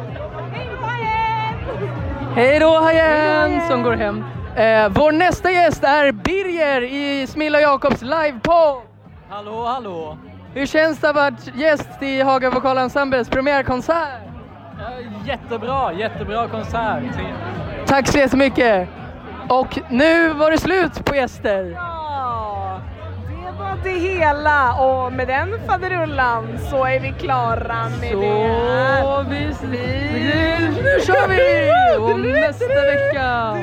Hej då Hajen som går hem. Eh, vår nästa gäst är Birger i Smilla Jakobs livepodd. Hallå, hallå. Hur känns det att varit gäst i Haga Vokalensembles premiärkonsert? Jättebra, jättebra konsert. Tack så jättemycket! Och nu var det slut på gäster. Ja, var det hela och med den faderullan så är vi klara med det här. Så vi... Nu kör vi! Och nästa vecka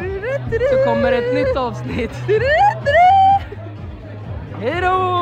så kommer ett nytt avsnitt. Hej då!